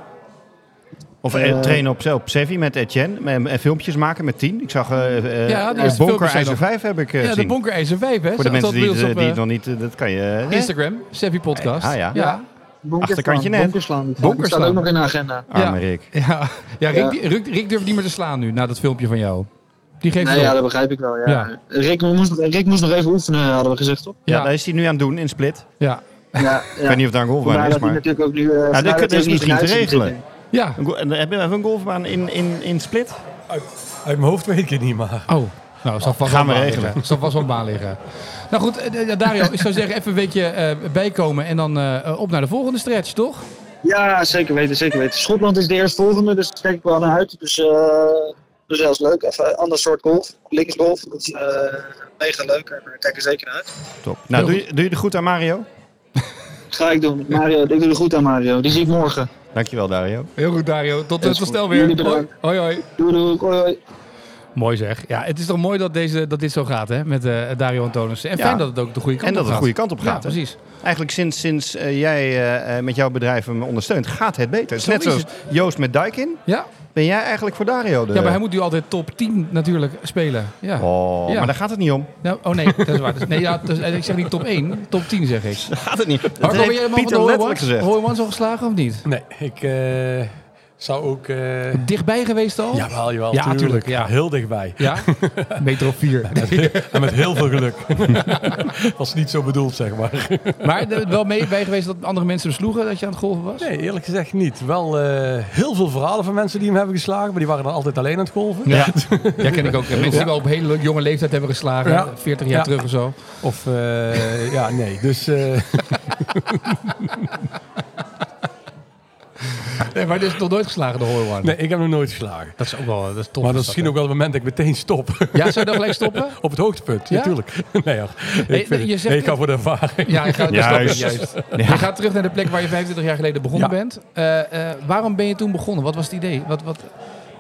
[SPEAKER 1] Of eh, trainen op, op Sevi met Etienne. En, en filmpjes maken met 10. Ik zag eh eh
[SPEAKER 2] Ja, eerste
[SPEAKER 1] Bonker IJzer
[SPEAKER 2] nog-
[SPEAKER 1] 5 heb ik
[SPEAKER 2] ja, de. Bonker IJzer 5, hè?
[SPEAKER 1] Voor de mensen die, het,
[SPEAKER 2] op,
[SPEAKER 1] die het nog niet... Dat kan je... hè?
[SPEAKER 2] Instagram, Sevi Podcast.
[SPEAKER 1] Ah, ja.
[SPEAKER 2] ja.
[SPEAKER 1] Achterkantje net.
[SPEAKER 5] Bonkerslaan. Staat ook nog in de agenda.
[SPEAKER 1] Arme
[SPEAKER 2] Ja.
[SPEAKER 1] Rick.
[SPEAKER 2] Ja, ja, Rick, Rick, Rick durft niet meer te slaan nu, na dat filmpje van jou. Die geeft
[SPEAKER 5] Nee,
[SPEAKER 2] het
[SPEAKER 5] ja, dat begrijp ik wel. Ja.
[SPEAKER 2] Ja.
[SPEAKER 5] Rick, moest, nog- Rick moest nog even oefenen, hadden we gezegd, toch?
[SPEAKER 1] Ja,
[SPEAKER 2] Ja.
[SPEAKER 1] daar is hij nu aan het doen in Split.
[SPEAKER 2] Ja.
[SPEAKER 5] Ja, ja.
[SPEAKER 1] Ik weet niet of daar een golfbaan is, maar...
[SPEAKER 5] natuurlijk ook nu... eh,
[SPEAKER 1] Ja, dat,
[SPEAKER 5] ook niet
[SPEAKER 1] misschien te regelen.
[SPEAKER 2] Ja.
[SPEAKER 1] En Hebben we een golfbaan in, in, in Split?
[SPEAKER 3] Uit, uit mijn hoofd weet ik het niet, maar...
[SPEAKER 2] Oh, nou, zal vast
[SPEAKER 1] Gaan
[SPEAKER 2] wel
[SPEAKER 1] we regelen.
[SPEAKER 2] Zal vast wel baan liggen. Nou goed, eh, eh, Dario, ik zou zeggen even een weekje eh, bijkomen en dan eh, op naar de volgende stretch, toch?
[SPEAKER 5] Ja, zeker weten, zeker weten. Schotland is de eerstvolgende, dus daar kijk ik wel naar uit. Dus, eh dus dat is leuk. Even een ander soort golf. Linksgolf. Dat is eh, mega leuk. Daar kijk er zeker naar uit.
[SPEAKER 1] Top. Nou, doe je, doe je de goed aan Mario?
[SPEAKER 5] Ga ik doen. Mario, ik doe er goed aan Mario. Die zie ik morgen.
[SPEAKER 1] Dankjewel, Dario.
[SPEAKER 2] Heel goed, Dario. Tot,
[SPEAKER 5] goed.
[SPEAKER 2] snel weer.
[SPEAKER 5] Jullie
[SPEAKER 2] Hoi,
[SPEAKER 5] bedankt.
[SPEAKER 2] hoi. hoi.
[SPEAKER 5] Doei doei. Hoi, hoi.
[SPEAKER 2] Mooi zeg. Ja, het is toch mooi dat, deze, dat dit zo gaat, hè? Met eh, Dario Antonissen. En
[SPEAKER 1] Ja.
[SPEAKER 2] fijn dat het ook de goede kant
[SPEAKER 1] En dat
[SPEAKER 2] op
[SPEAKER 1] het de
[SPEAKER 2] gaat.
[SPEAKER 1] goede kant op
[SPEAKER 2] Ja,
[SPEAKER 1] gaat. hè?
[SPEAKER 2] precies.
[SPEAKER 1] Eigenlijk sinds, sinds eh, jij met jouw bedrijf hem ondersteunt, gaat het beter. Het is
[SPEAKER 2] Zo
[SPEAKER 1] net zoals
[SPEAKER 2] het.
[SPEAKER 1] Joost met Daikin.
[SPEAKER 2] Ja.
[SPEAKER 1] Ben jij eigenlijk voor Dario? De...
[SPEAKER 2] ja, maar hij moet nu altijd top 10 natuurlijk spelen. Ja.
[SPEAKER 1] Oh,
[SPEAKER 2] Ja.
[SPEAKER 1] maar daar gaat het niet om.
[SPEAKER 2] Nou, oh nee, dat is waar. Dus- nee, ja, dus, eh, ik zeg niet top 1, top 10 zeg ik.
[SPEAKER 1] Daar gaat het niet. Dat
[SPEAKER 2] Marco, ben jij de man van
[SPEAKER 1] Pieter
[SPEAKER 2] de
[SPEAKER 1] gezegd.
[SPEAKER 2] One al geslagen of niet?
[SPEAKER 3] Nee, ik eh, zou ook... eh
[SPEAKER 2] Dichtbij geweest al?
[SPEAKER 3] jawel, jawel,
[SPEAKER 2] Ja,
[SPEAKER 3] tuurlijk.
[SPEAKER 2] tuurlijk, ja.
[SPEAKER 3] Heel dichtbij.
[SPEAKER 2] Ja? Meter of vier.
[SPEAKER 3] En met heel veel geluk. was niet zo bedoeld, zeg maar.
[SPEAKER 2] Maar er wel mee bij geweest dat andere mensen hem sloegen dat je aan het golven was?
[SPEAKER 3] Nee, eerlijk gezegd niet. Wel eh, heel veel verhalen van mensen die hem hebben geslagen, maar die waren dan altijd alleen aan het golven.
[SPEAKER 2] Ja, ja ken ik ook. Mensen die wel op hele jonge leeftijd hebben geslagen.
[SPEAKER 3] Ja.
[SPEAKER 2] 40 jaar
[SPEAKER 3] Ja.
[SPEAKER 2] terug of zo.
[SPEAKER 3] Of, eh, ja, nee. Dus eh,
[SPEAKER 2] Nee, maar dit is nog nooit geslagen, de One.
[SPEAKER 3] nee, ik heb nog nooit geslagen.
[SPEAKER 2] Dat is ook wel dat is tof.
[SPEAKER 3] Maar dat
[SPEAKER 2] is
[SPEAKER 3] is misschien ook wel het moment dat ik meteen stop.
[SPEAKER 2] Ja, zou je dan gelijk stoppen?
[SPEAKER 3] Op het hoogtepunt,
[SPEAKER 2] Ja?
[SPEAKER 3] natuurlijk. Nee, hoor.
[SPEAKER 2] Nee,
[SPEAKER 3] Ik,
[SPEAKER 2] je zegt
[SPEAKER 3] nee, ik ga voor de ervaring.
[SPEAKER 2] Ja, ik ga,
[SPEAKER 1] Juist.
[SPEAKER 2] juist. Je gaat terug naar de plek waar je 25 jaar geleden begonnen
[SPEAKER 3] Ja.
[SPEAKER 2] bent. Eh, eh, waarom ben je toen begonnen? Wat was het idee? Wat, wat...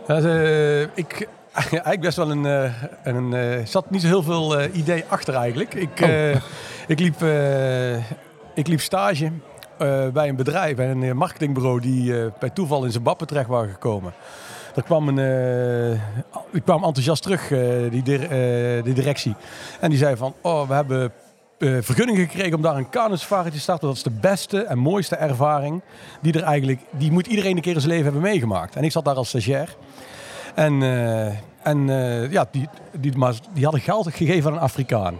[SPEAKER 3] Ja, eh, ik eigenlijk best wel een, eh, een eh, zat niet zo heel veel eh, idee achter eigenlijk. Ik,
[SPEAKER 2] Oh.
[SPEAKER 3] eh, ik, liep, eh, ik liep stage eh, bij een bedrijf, bij een eh, marketingbureau die eh, bij toeval in Zimbabwe terecht waren gekomen. Er kwam een, ik kwam enthousiast terug, die, dir- die directie. En die zei van, oh, we hebben vergunning gekregen om daar een kano-safari te starten. Dat is de beste en mooiste ervaring die er eigenlijk, die moet iedereen een keer in zijn leven hebben meegemaakt. En ik zat daar als stagiair. En, en ja, die, die, maar die hadden geld gegeven aan een Afrikaan.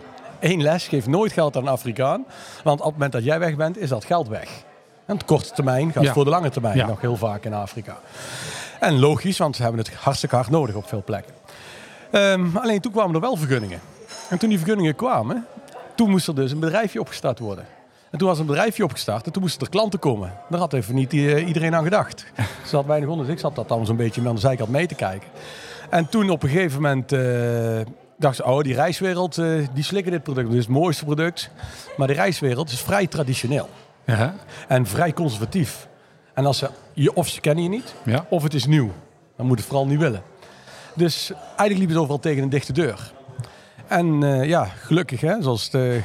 [SPEAKER 3] Eén les geeft nooit geld aan een Afrikaan. Want op het moment dat jij weg bent, is dat geld weg. En op korte termijn gaat het
[SPEAKER 2] Ja.
[SPEAKER 3] voor de lange termijn
[SPEAKER 2] Ja.
[SPEAKER 3] nog heel vaak in Afrika. En logisch, want ze hebben het hartstikke hard nodig op veel plekken. Ehm, alleen toen kwamen er wel vergunningen. En toen die vergunningen kwamen, toen moest er dus een bedrijfje opgestart worden. En toen was een bedrijfje opgestart en toen moesten er klanten komen. Daar had even niet eh, iedereen aan gedacht. Ze had weinig onder, dus ik zat dat dan zo'n beetje aan de zijkant mee te kijken. En toen op een gegeven moment eh dacht ze, oh die reiswereld, eh, die slikken dit product. Dit is het mooiste product. Maar die reiswereld is vrij traditioneel
[SPEAKER 2] Ja.
[SPEAKER 3] en vrij conservatief. En als ze, je, of ze kennen je niet,
[SPEAKER 2] Ja.
[SPEAKER 3] of het is nieuw. Dan moet het vooral niet willen. Dus eigenlijk liep het overal tegen een dichte deur. En eh, ja, gelukkig, hè, zoals de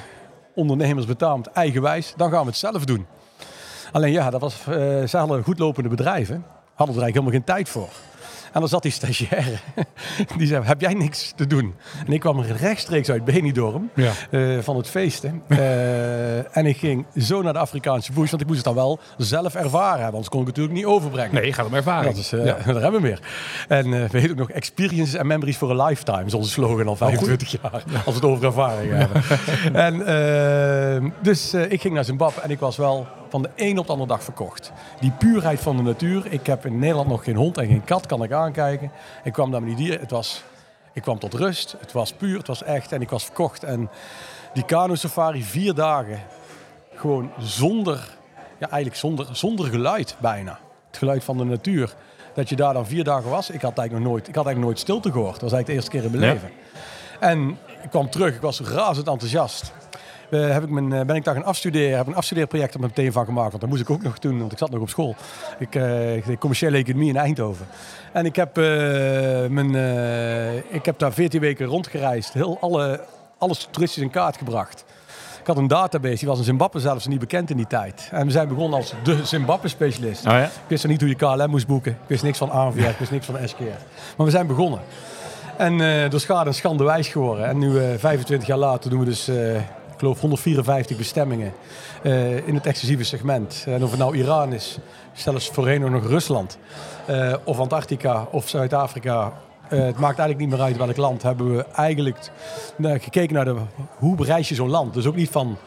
[SPEAKER 3] ondernemers betaamt, eigenwijs, dan gaan we het zelf doen. Alleen ja, dat was, eh ze hadden goedlopende bedrijven, hadden er eigenlijk helemaal geen tijd voor. En dan zat die stagiaire, die zei, heb jij niks te doen? En ik kwam rechtstreeks uit Benidorm,
[SPEAKER 2] Ja.
[SPEAKER 3] eh, van het feesten. Eh, en ik ging zo naar de Afrikaanse bush, want ik moest het dan wel zelf ervaren hebben, anders kon ik het natuurlijk niet overbrengen.
[SPEAKER 2] Nee, je gaat hem ervaren.
[SPEAKER 3] Dat is, eh,
[SPEAKER 2] Ja.
[SPEAKER 3] Daar hebben we meer. En we heten ook nog Experiences and Memories for a Lifetime. is onze slogan al 25 jaar. Als we het over ervaring hebben. en, dus ik ging naar Zimbabwe en ik was wel van de een op de andere dag verkocht. Die puurheid van de natuur. Ik heb in Nederland nog geen hond en geen kat, kan ik aankijken. Ik kwam daar met die dieren. Het was, ik kwam tot rust. Het was puur, het was echt. En ik was verkocht. En die kano safari, vier dagen. Gewoon zonder, ja eigenlijk zonder, zonder geluid bijna. Het geluid van de natuur. Dat je daar dan vier dagen was. Ik had eigenlijk nog nooit, ik had eigenlijk nooit stilte gehoord. Dat was eigenlijk de eerste keer in mijn leven. En ik kwam terug, ik was razend enthousiast. Eh, heb ik mijn, eh, ben ik daar gaan afstuderen, heb een afstudeerproject er meteen van gemaakt. Want dat moest ik ook nog doen, want ik zat nog op school. Ik, eh, deed commerciële economie in Eindhoven. En ik heb, mijn, ik heb daar 14 weken rondgereisd. Heel alle, alles toeristisch in kaart gebracht. Ik had een database, die was in Zimbabwe zelfs niet bekend in die tijd. En we zijn begonnen als de Zimbabwe-specialist.
[SPEAKER 1] Oh ja?
[SPEAKER 3] Ik wist er niet hoe je KLM moest boeken. Ik wist niks van ANVR, ik wist niks van SKR. Maar we zijn begonnen. En door schade en schande wijs geworden. En nu, eh 25 jaar later, doen we dus, geloof, 154 bestemmingen eh, in het exclusieve segment. En of het nou Iran is, zelfs voorheen ook nog Rusland, eh, of Antarctica of Zuid-Afrika. eh, het maakt eigenlijk niet meer uit welk land. Hebben we eigenlijk gekeken naar de, hoe bereis je zo'n land. Dus ook niet van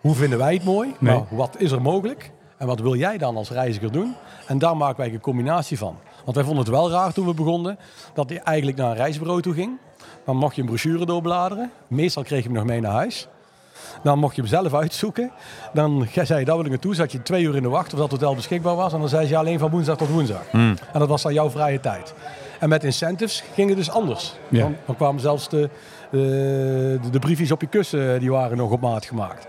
[SPEAKER 3] hoe vinden wij het mooi,
[SPEAKER 2] Nee.
[SPEAKER 3] maar wat is er mogelijk? En wat wil jij dan als reiziger doen? En daar maken wij een combinatie van. Want wij vonden het wel raar toen we begonnen dat hij eigenlijk naar een reisbureau toe ging. Dan mocht je een brochure doorbladeren. Meestal kreeg je hem nog mee naar huis. Dan mocht je hem zelf uitzoeken. Dan zei je, daar wil ik naartoe. Zat je twee uur in de wacht of dat hotel beschikbaar was. En dan zei je alleen van woensdag tot woensdag. En dat was dan jouw vrije tijd. En met incentives ging het dus anders.
[SPEAKER 2] Ja.
[SPEAKER 3] Dan, dan kwamen zelfs de, de, de briefjes op je kussen, die waren nog op maat gemaakt.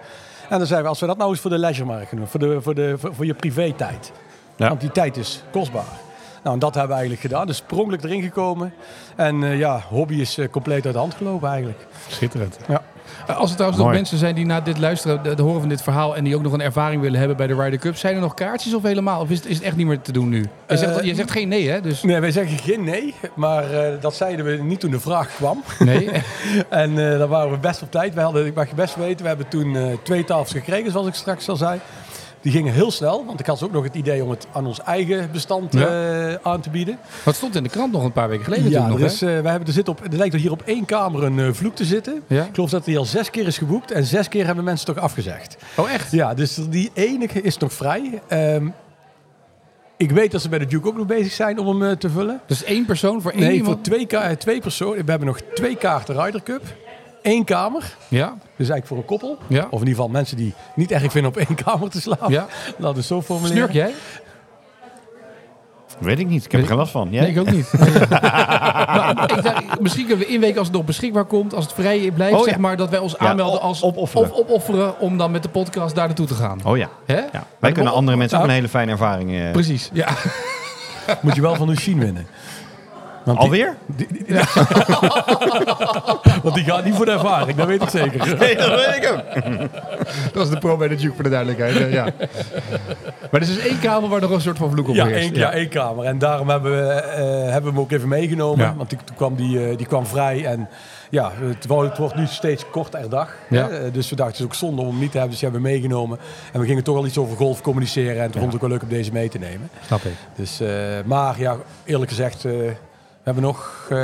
[SPEAKER 3] En dan zeiden we, als we dat nou eens voor de leisuremarkt doen, voor, de, voor, de, voor, voor je privé-tijd.
[SPEAKER 1] Ja.
[SPEAKER 3] Want die tijd is kostbaar. Nou, en dat hebben we eigenlijk gedaan. Dus sprongelijk erin gekomen. En eh, ja, hobby is eh, compleet uit de hand gelopen eigenlijk.
[SPEAKER 2] Schitterend.
[SPEAKER 3] Ja.
[SPEAKER 2] Eh, Als er trouwens nog mensen zijn die na dit luisteren, de, de horen van dit verhaal en die ook nog een ervaring willen hebben bij de Ryder Cup, zijn er nog kaartjes of helemaal? Of is het, is het echt niet meer te doen nu? Je zegt,
[SPEAKER 3] Eh,
[SPEAKER 2] je zegt geen nee, hè? Dus
[SPEAKER 3] Nee, wij zeggen geen nee. Maar eh, dat zeiden we niet toen de vraag kwam.
[SPEAKER 2] nee.
[SPEAKER 3] En daar waren we best op tijd. We hadden, ik mag je best weten, we hebben toen twee tafels gekregen, zoals ik straks al zei. Die gingen heel snel, want ik had ook nog het idee om het aan ons eigen bestand
[SPEAKER 2] Ja.
[SPEAKER 3] eh, aan te bieden.
[SPEAKER 2] Wat stond in de krant nog een paar weken geleden
[SPEAKER 3] Ja,
[SPEAKER 2] nog,
[SPEAKER 3] is, eh, wij hebben er, zit op, er lijkt er hier op één kamer een eh, vloek te zitten.
[SPEAKER 2] Ja?
[SPEAKER 3] Ik geloof dat hij al zes keer is geboekt en zes keer hebben mensen toch afgezegd.
[SPEAKER 2] Oh, echt?
[SPEAKER 3] Ja, dus die enige is nog vrij. Ehm, ik weet dat ze bij de Duke ook nog bezig zijn om hem te vullen.
[SPEAKER 2] Dus één persoon voor één
[SPEAKER 3] Nee,
[SPEAKER 2] iemand?
[SPEAKER 3] voor twee, twee personen. We hebben nog twee kaarten Ryder Cup. Eén kamer.
[SPEAKER 2] Ja?
[SPEAKER 3] Dus eigenlijk voor een koppel.
[SPEAKER 2] Ja.
[SPEAKER 3] Of in ieder geval mensen die niet erg vinden op één kamer te slapen.
[SPEAKER 2] Ja.
[SPEAKER 3] Laten we zo formuleren.
[SPEAKER 2] Snurk jij?
[SPEAKER 1] Weet ik niet. Ik heb er geen last van. Jij?
[SPEAKER 2] Nee, ik ook niet. maar ik dacht, misschien kunnen we inweken als het nog beschikbaar komt, als het vrij blijft,
[SPEAKER 1] Oh,
[SPEAKER 2] zeg maar, dat wij ons
[SPEAKER 1] Ja,
[SPEAKER 2] aanmelden als
[SPEAKER 1] opofferen.
[SPEAKER 2] Of opofferen om dan met de podcast daar naartoe te gaan.
[SPEAKER 1] Oh ja.
[SPEAKER 2] Hè?
[SPEAKER 1] ja. Wij kunnen andere mensen ook
[SPEAKER 2] Ah.
[SPEAKER 1] een hele fijne ervaring... eh,
[SPEAKER 2] Precies. Ja.
[SPEAKER 3] Moet je wel van Lucien winnen. Want die,
[SPEAKER 1] Alweer?
[SPEAKER 3] want die gaat niet voor de ervaring, dat weet ik zeker.
[SPEAKER 1] Nee, dat weet ik ook.
[SPEAKER 2] Dat is de pro bij de Duke voor de duidelijkheid. Ja. maar er is dus één kamer waar nog een soort van vloek op
[SPEAKER 3] Ja,
[SPEAKER 2] heerst.
[SPEAKER 3] één, ja, één kamer. En daarom hebben we, eh, hebben we hem ook even meegenomen.
[SPEAKER 2] Ja.
[SPEAKER 3] Want die, toen kwam die, eh, die kwam vrij. En ja, het, wo- het wordt nu steeds korter dag.
[SPEAKER 2] Ja.
[SPEAKER 3] hè. Eh, Dus we dachten, het is ook zonde om hem niet te hebben. Dus die hebben we meegenomen. En we gingen toch al iets over golf communiceren. En toen vond ik het ook wel leuk om deze mee te nemen.
[SPEAKER 2] Snap ik.
[SPEAKER 3] Dus, eh, maar ja, eerlijk gezegd, eh, we hebben nog, eh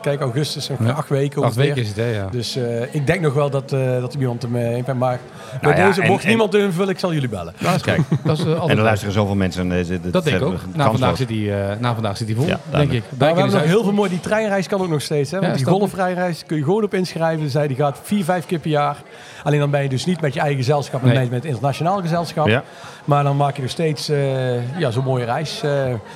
[SPEAKER 3] kijk, augustus, nog
[SPEAKER 2] Ja.
[SPEAKER 3] acht weken
[SPEAKER 2] Acht
[SPEAKER 3] ongeveer.
[SPEAKER 2] weken is het, hè? Ja.
[SPEAKER 3] Dus eh, ik denk nog wel dat, eh dat iemand hem heeft. Maar bij
[SPEAKER 1] ja,
[SPEAKER 3] deze,
[SPEAKER 1] en-
[SPEAKER 3] mocht
[SPEAKER 1] en-
[SPEAKER 3] niemand invullen, ik zal jullie bellen.
[SPEAKER 1] Kijk,
[SPEAKER 2] Dat is, altijd
[SPEAKER 1] en er luisteren zoveel mensen. en, dit-
[SPEAKER 2] Dat denk ik ook. Na vandaag, zit hij, eh, na vandaag zit hij vol,
[SPEAKER 1] Ja,
[SPEAKER 2] denk ik.
[SPEAKER 3] We
[SPEAKER 2] is
[SPEAKER 3] hebben nog heel veel mooi. Die treinreis kan ook nog steeds. Hè? Want die golfvrijreis kun je gewoon op inschrijven. Hij die gaat vier, vijf keer per jaar. Alleen dan ben je dus niet met je eigen gezelschap, maar
[SPEAKER 2] Nee.
[SPEAKER 3] met het internationaal gezelschap. Maar dan maak je nog steeds eh, ja, zo'n mooie reis eh,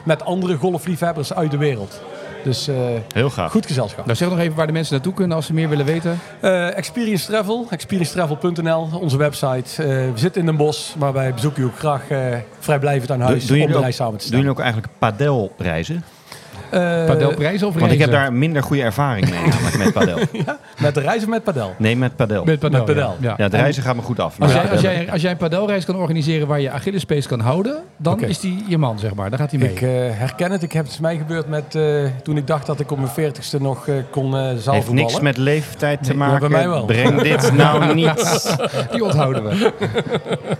[SPEAKER 3] met andere golfliefhebbers uit de wereld. Dus eh,
[SPEAKER 1] Heel gaaf.
[SPEAKER 3] goed gezelschap.
[SPEAKER 2] Nou, zeg nog even waar de mensen naartoe kunnen als ze meer willen weten.
[SPEAKER 3] Eh, Experience Travel, experiencetravel.nl, onze website. Eh, we zitten in Den Bosch, maar wij bezoeken je ook graag eh, vrijblijvend aan huis
[SPEAKER 1] Doen- doen
[SPEAKER 3] om de
[SPEAKER 1] ook-
[SPEAKER 3] reis samen te
[SPEAKER 1] Doen
[SPEAKER 3] stellen.
[SPEAKER 1] jullie ook eigenlijk padelreizen?
[SPEAKER 3] Eh,
[SPEAKER 2] Padelprijs of
[SPEAKER 1] Want ik heb
[SPEAKER 2] reizen?
[SPEAKER 1] daar minder goede ervaring mee namelijk met padel.
[SPEAKER 3] Met de reis of met padel?
[SPEAKER 1] Nee, met padel.
[SPEAKER 2] Met padel.
[SPEAKER 3] Met padel.
[SPEAKER 2] Ja.
[SPEAKER 1] Ja, de reizen gaat me goed af.
[SPEAKER 2] Als jij, als,
[SPEAKER 1] padel-
[SPEAKER 2] jij, als jij een padelreis kan organiseren waar je Achillespees kan houden, dan is die je man, zeg maar. Dan gaat hij mee.
[SPEAKER 3] Ik eh, herken het. Ik heb het mij gebeurd met eh, toen ik dacht dat ik op mijn veertigste nog eh, kon eh
[SPEAKER 1] heeft
[SPEAKER 3] zaalvoetballen.
[SPEAKER 1] niks met leeftijd te
[SPEAKER 3] Nee, ja,
[SPEAKER 1] maken.
[SPEAKER 3] bij mij wel.
[SPEAKER 1] Breng dit nou niet.
[SPEAKER 2] Die onthouden we.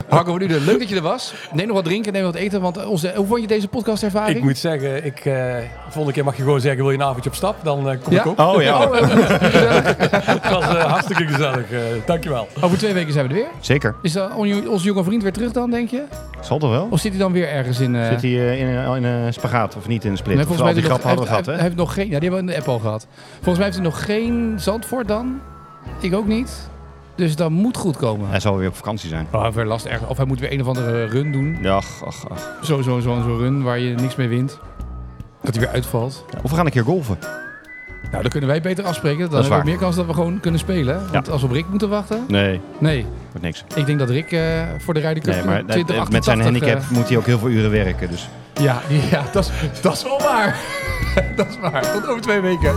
[SPEAKER 2] Harco van Uden, leuk dat je er was. Neem nog wat drinken, neem wat eten. Want onze, hoe vond je deze podcastervaring?
[SPEAKER 3] Ik moet zeggen, ik, eh volgende keer mag je gewoon zeggen, wil je een avondje op stap? Dan eh, kom
[SPEAKER 2] Ja?
[SPEAKER 3] ik ook.
[SPEAKER 1] Oh ja,
[SPEAKER 3] Het was eh, hartstikke gezellig. eh dankjewel.
[SPEAKER 2] Over twee weken zijn we er weer.
[SPEAKER 1] zeker.
[SPEAKER 2] Is dan on- onze jonge vriend weer terug dan, denk je?
[SPEAKER 1] Zal toch wel?
[SPEAKER 2] Of zit hij dan weer ergens in... eh,
[SPEAKER 1] Zit hij in, een- in een spagaat of niet in een split?
[SPEAKER 2] Nee, volgens mij
[SPEAKER 1] al die
[SPEAKER 2] heeft hij
[SPEAKER 1] grappen hadden we gehad,
[SPEAKER 2] hij,
[SPEAKER 1] hè?
[SPEAKER 2] heeft nog geen... Ja, die hebben we in de app al gehad. Volgens mij heeft hij nog geen Zandvoort dan. Ik ook niet. Dus dat moet goed komen.
[SPEAKER 1] Hij zal weer op vakantie zijn.
[SPEAKER 2] Oh, weer last erg. Of hij moet weer een of andere run doen.
[SPEAKER 1] Ja, ach, ach, ach.
[SPEAKER 2] Zo, zo, zo, zo'n run waar je niks mee wint. Dat hij weer uitvalt.
[SPEAKER 1] Of we gaan een keer golven.
[SPEAKER 2] Nou, dan kunnen wij beter afspreken. Dan
[SPEAKER 1] Dat is
[SPEAKER 2] hebben we meer kans dat we gewoon kunnen spelen. Want als we op Rick moeten wachten...
[SPEAKER 1] Nee,
[SPEAKER 2] Nee,
[SPEAKER 1] wordt niks.
[SPEAKER 2] ik denk dat Rick eh, voor de Ryder Cup
[SPEAKER 1] Nee, maar dat-
[SPEAKER 2] 2088...
[SPEAKER 1] met zijn handicap
[SPEAKER 2] eh,
[SPEAKER 1] moet hij ook heel veel uren werken. Dus
[SPEAKER 2] ja, ja dat is wel waar. dat is waar. Tot over twee weken.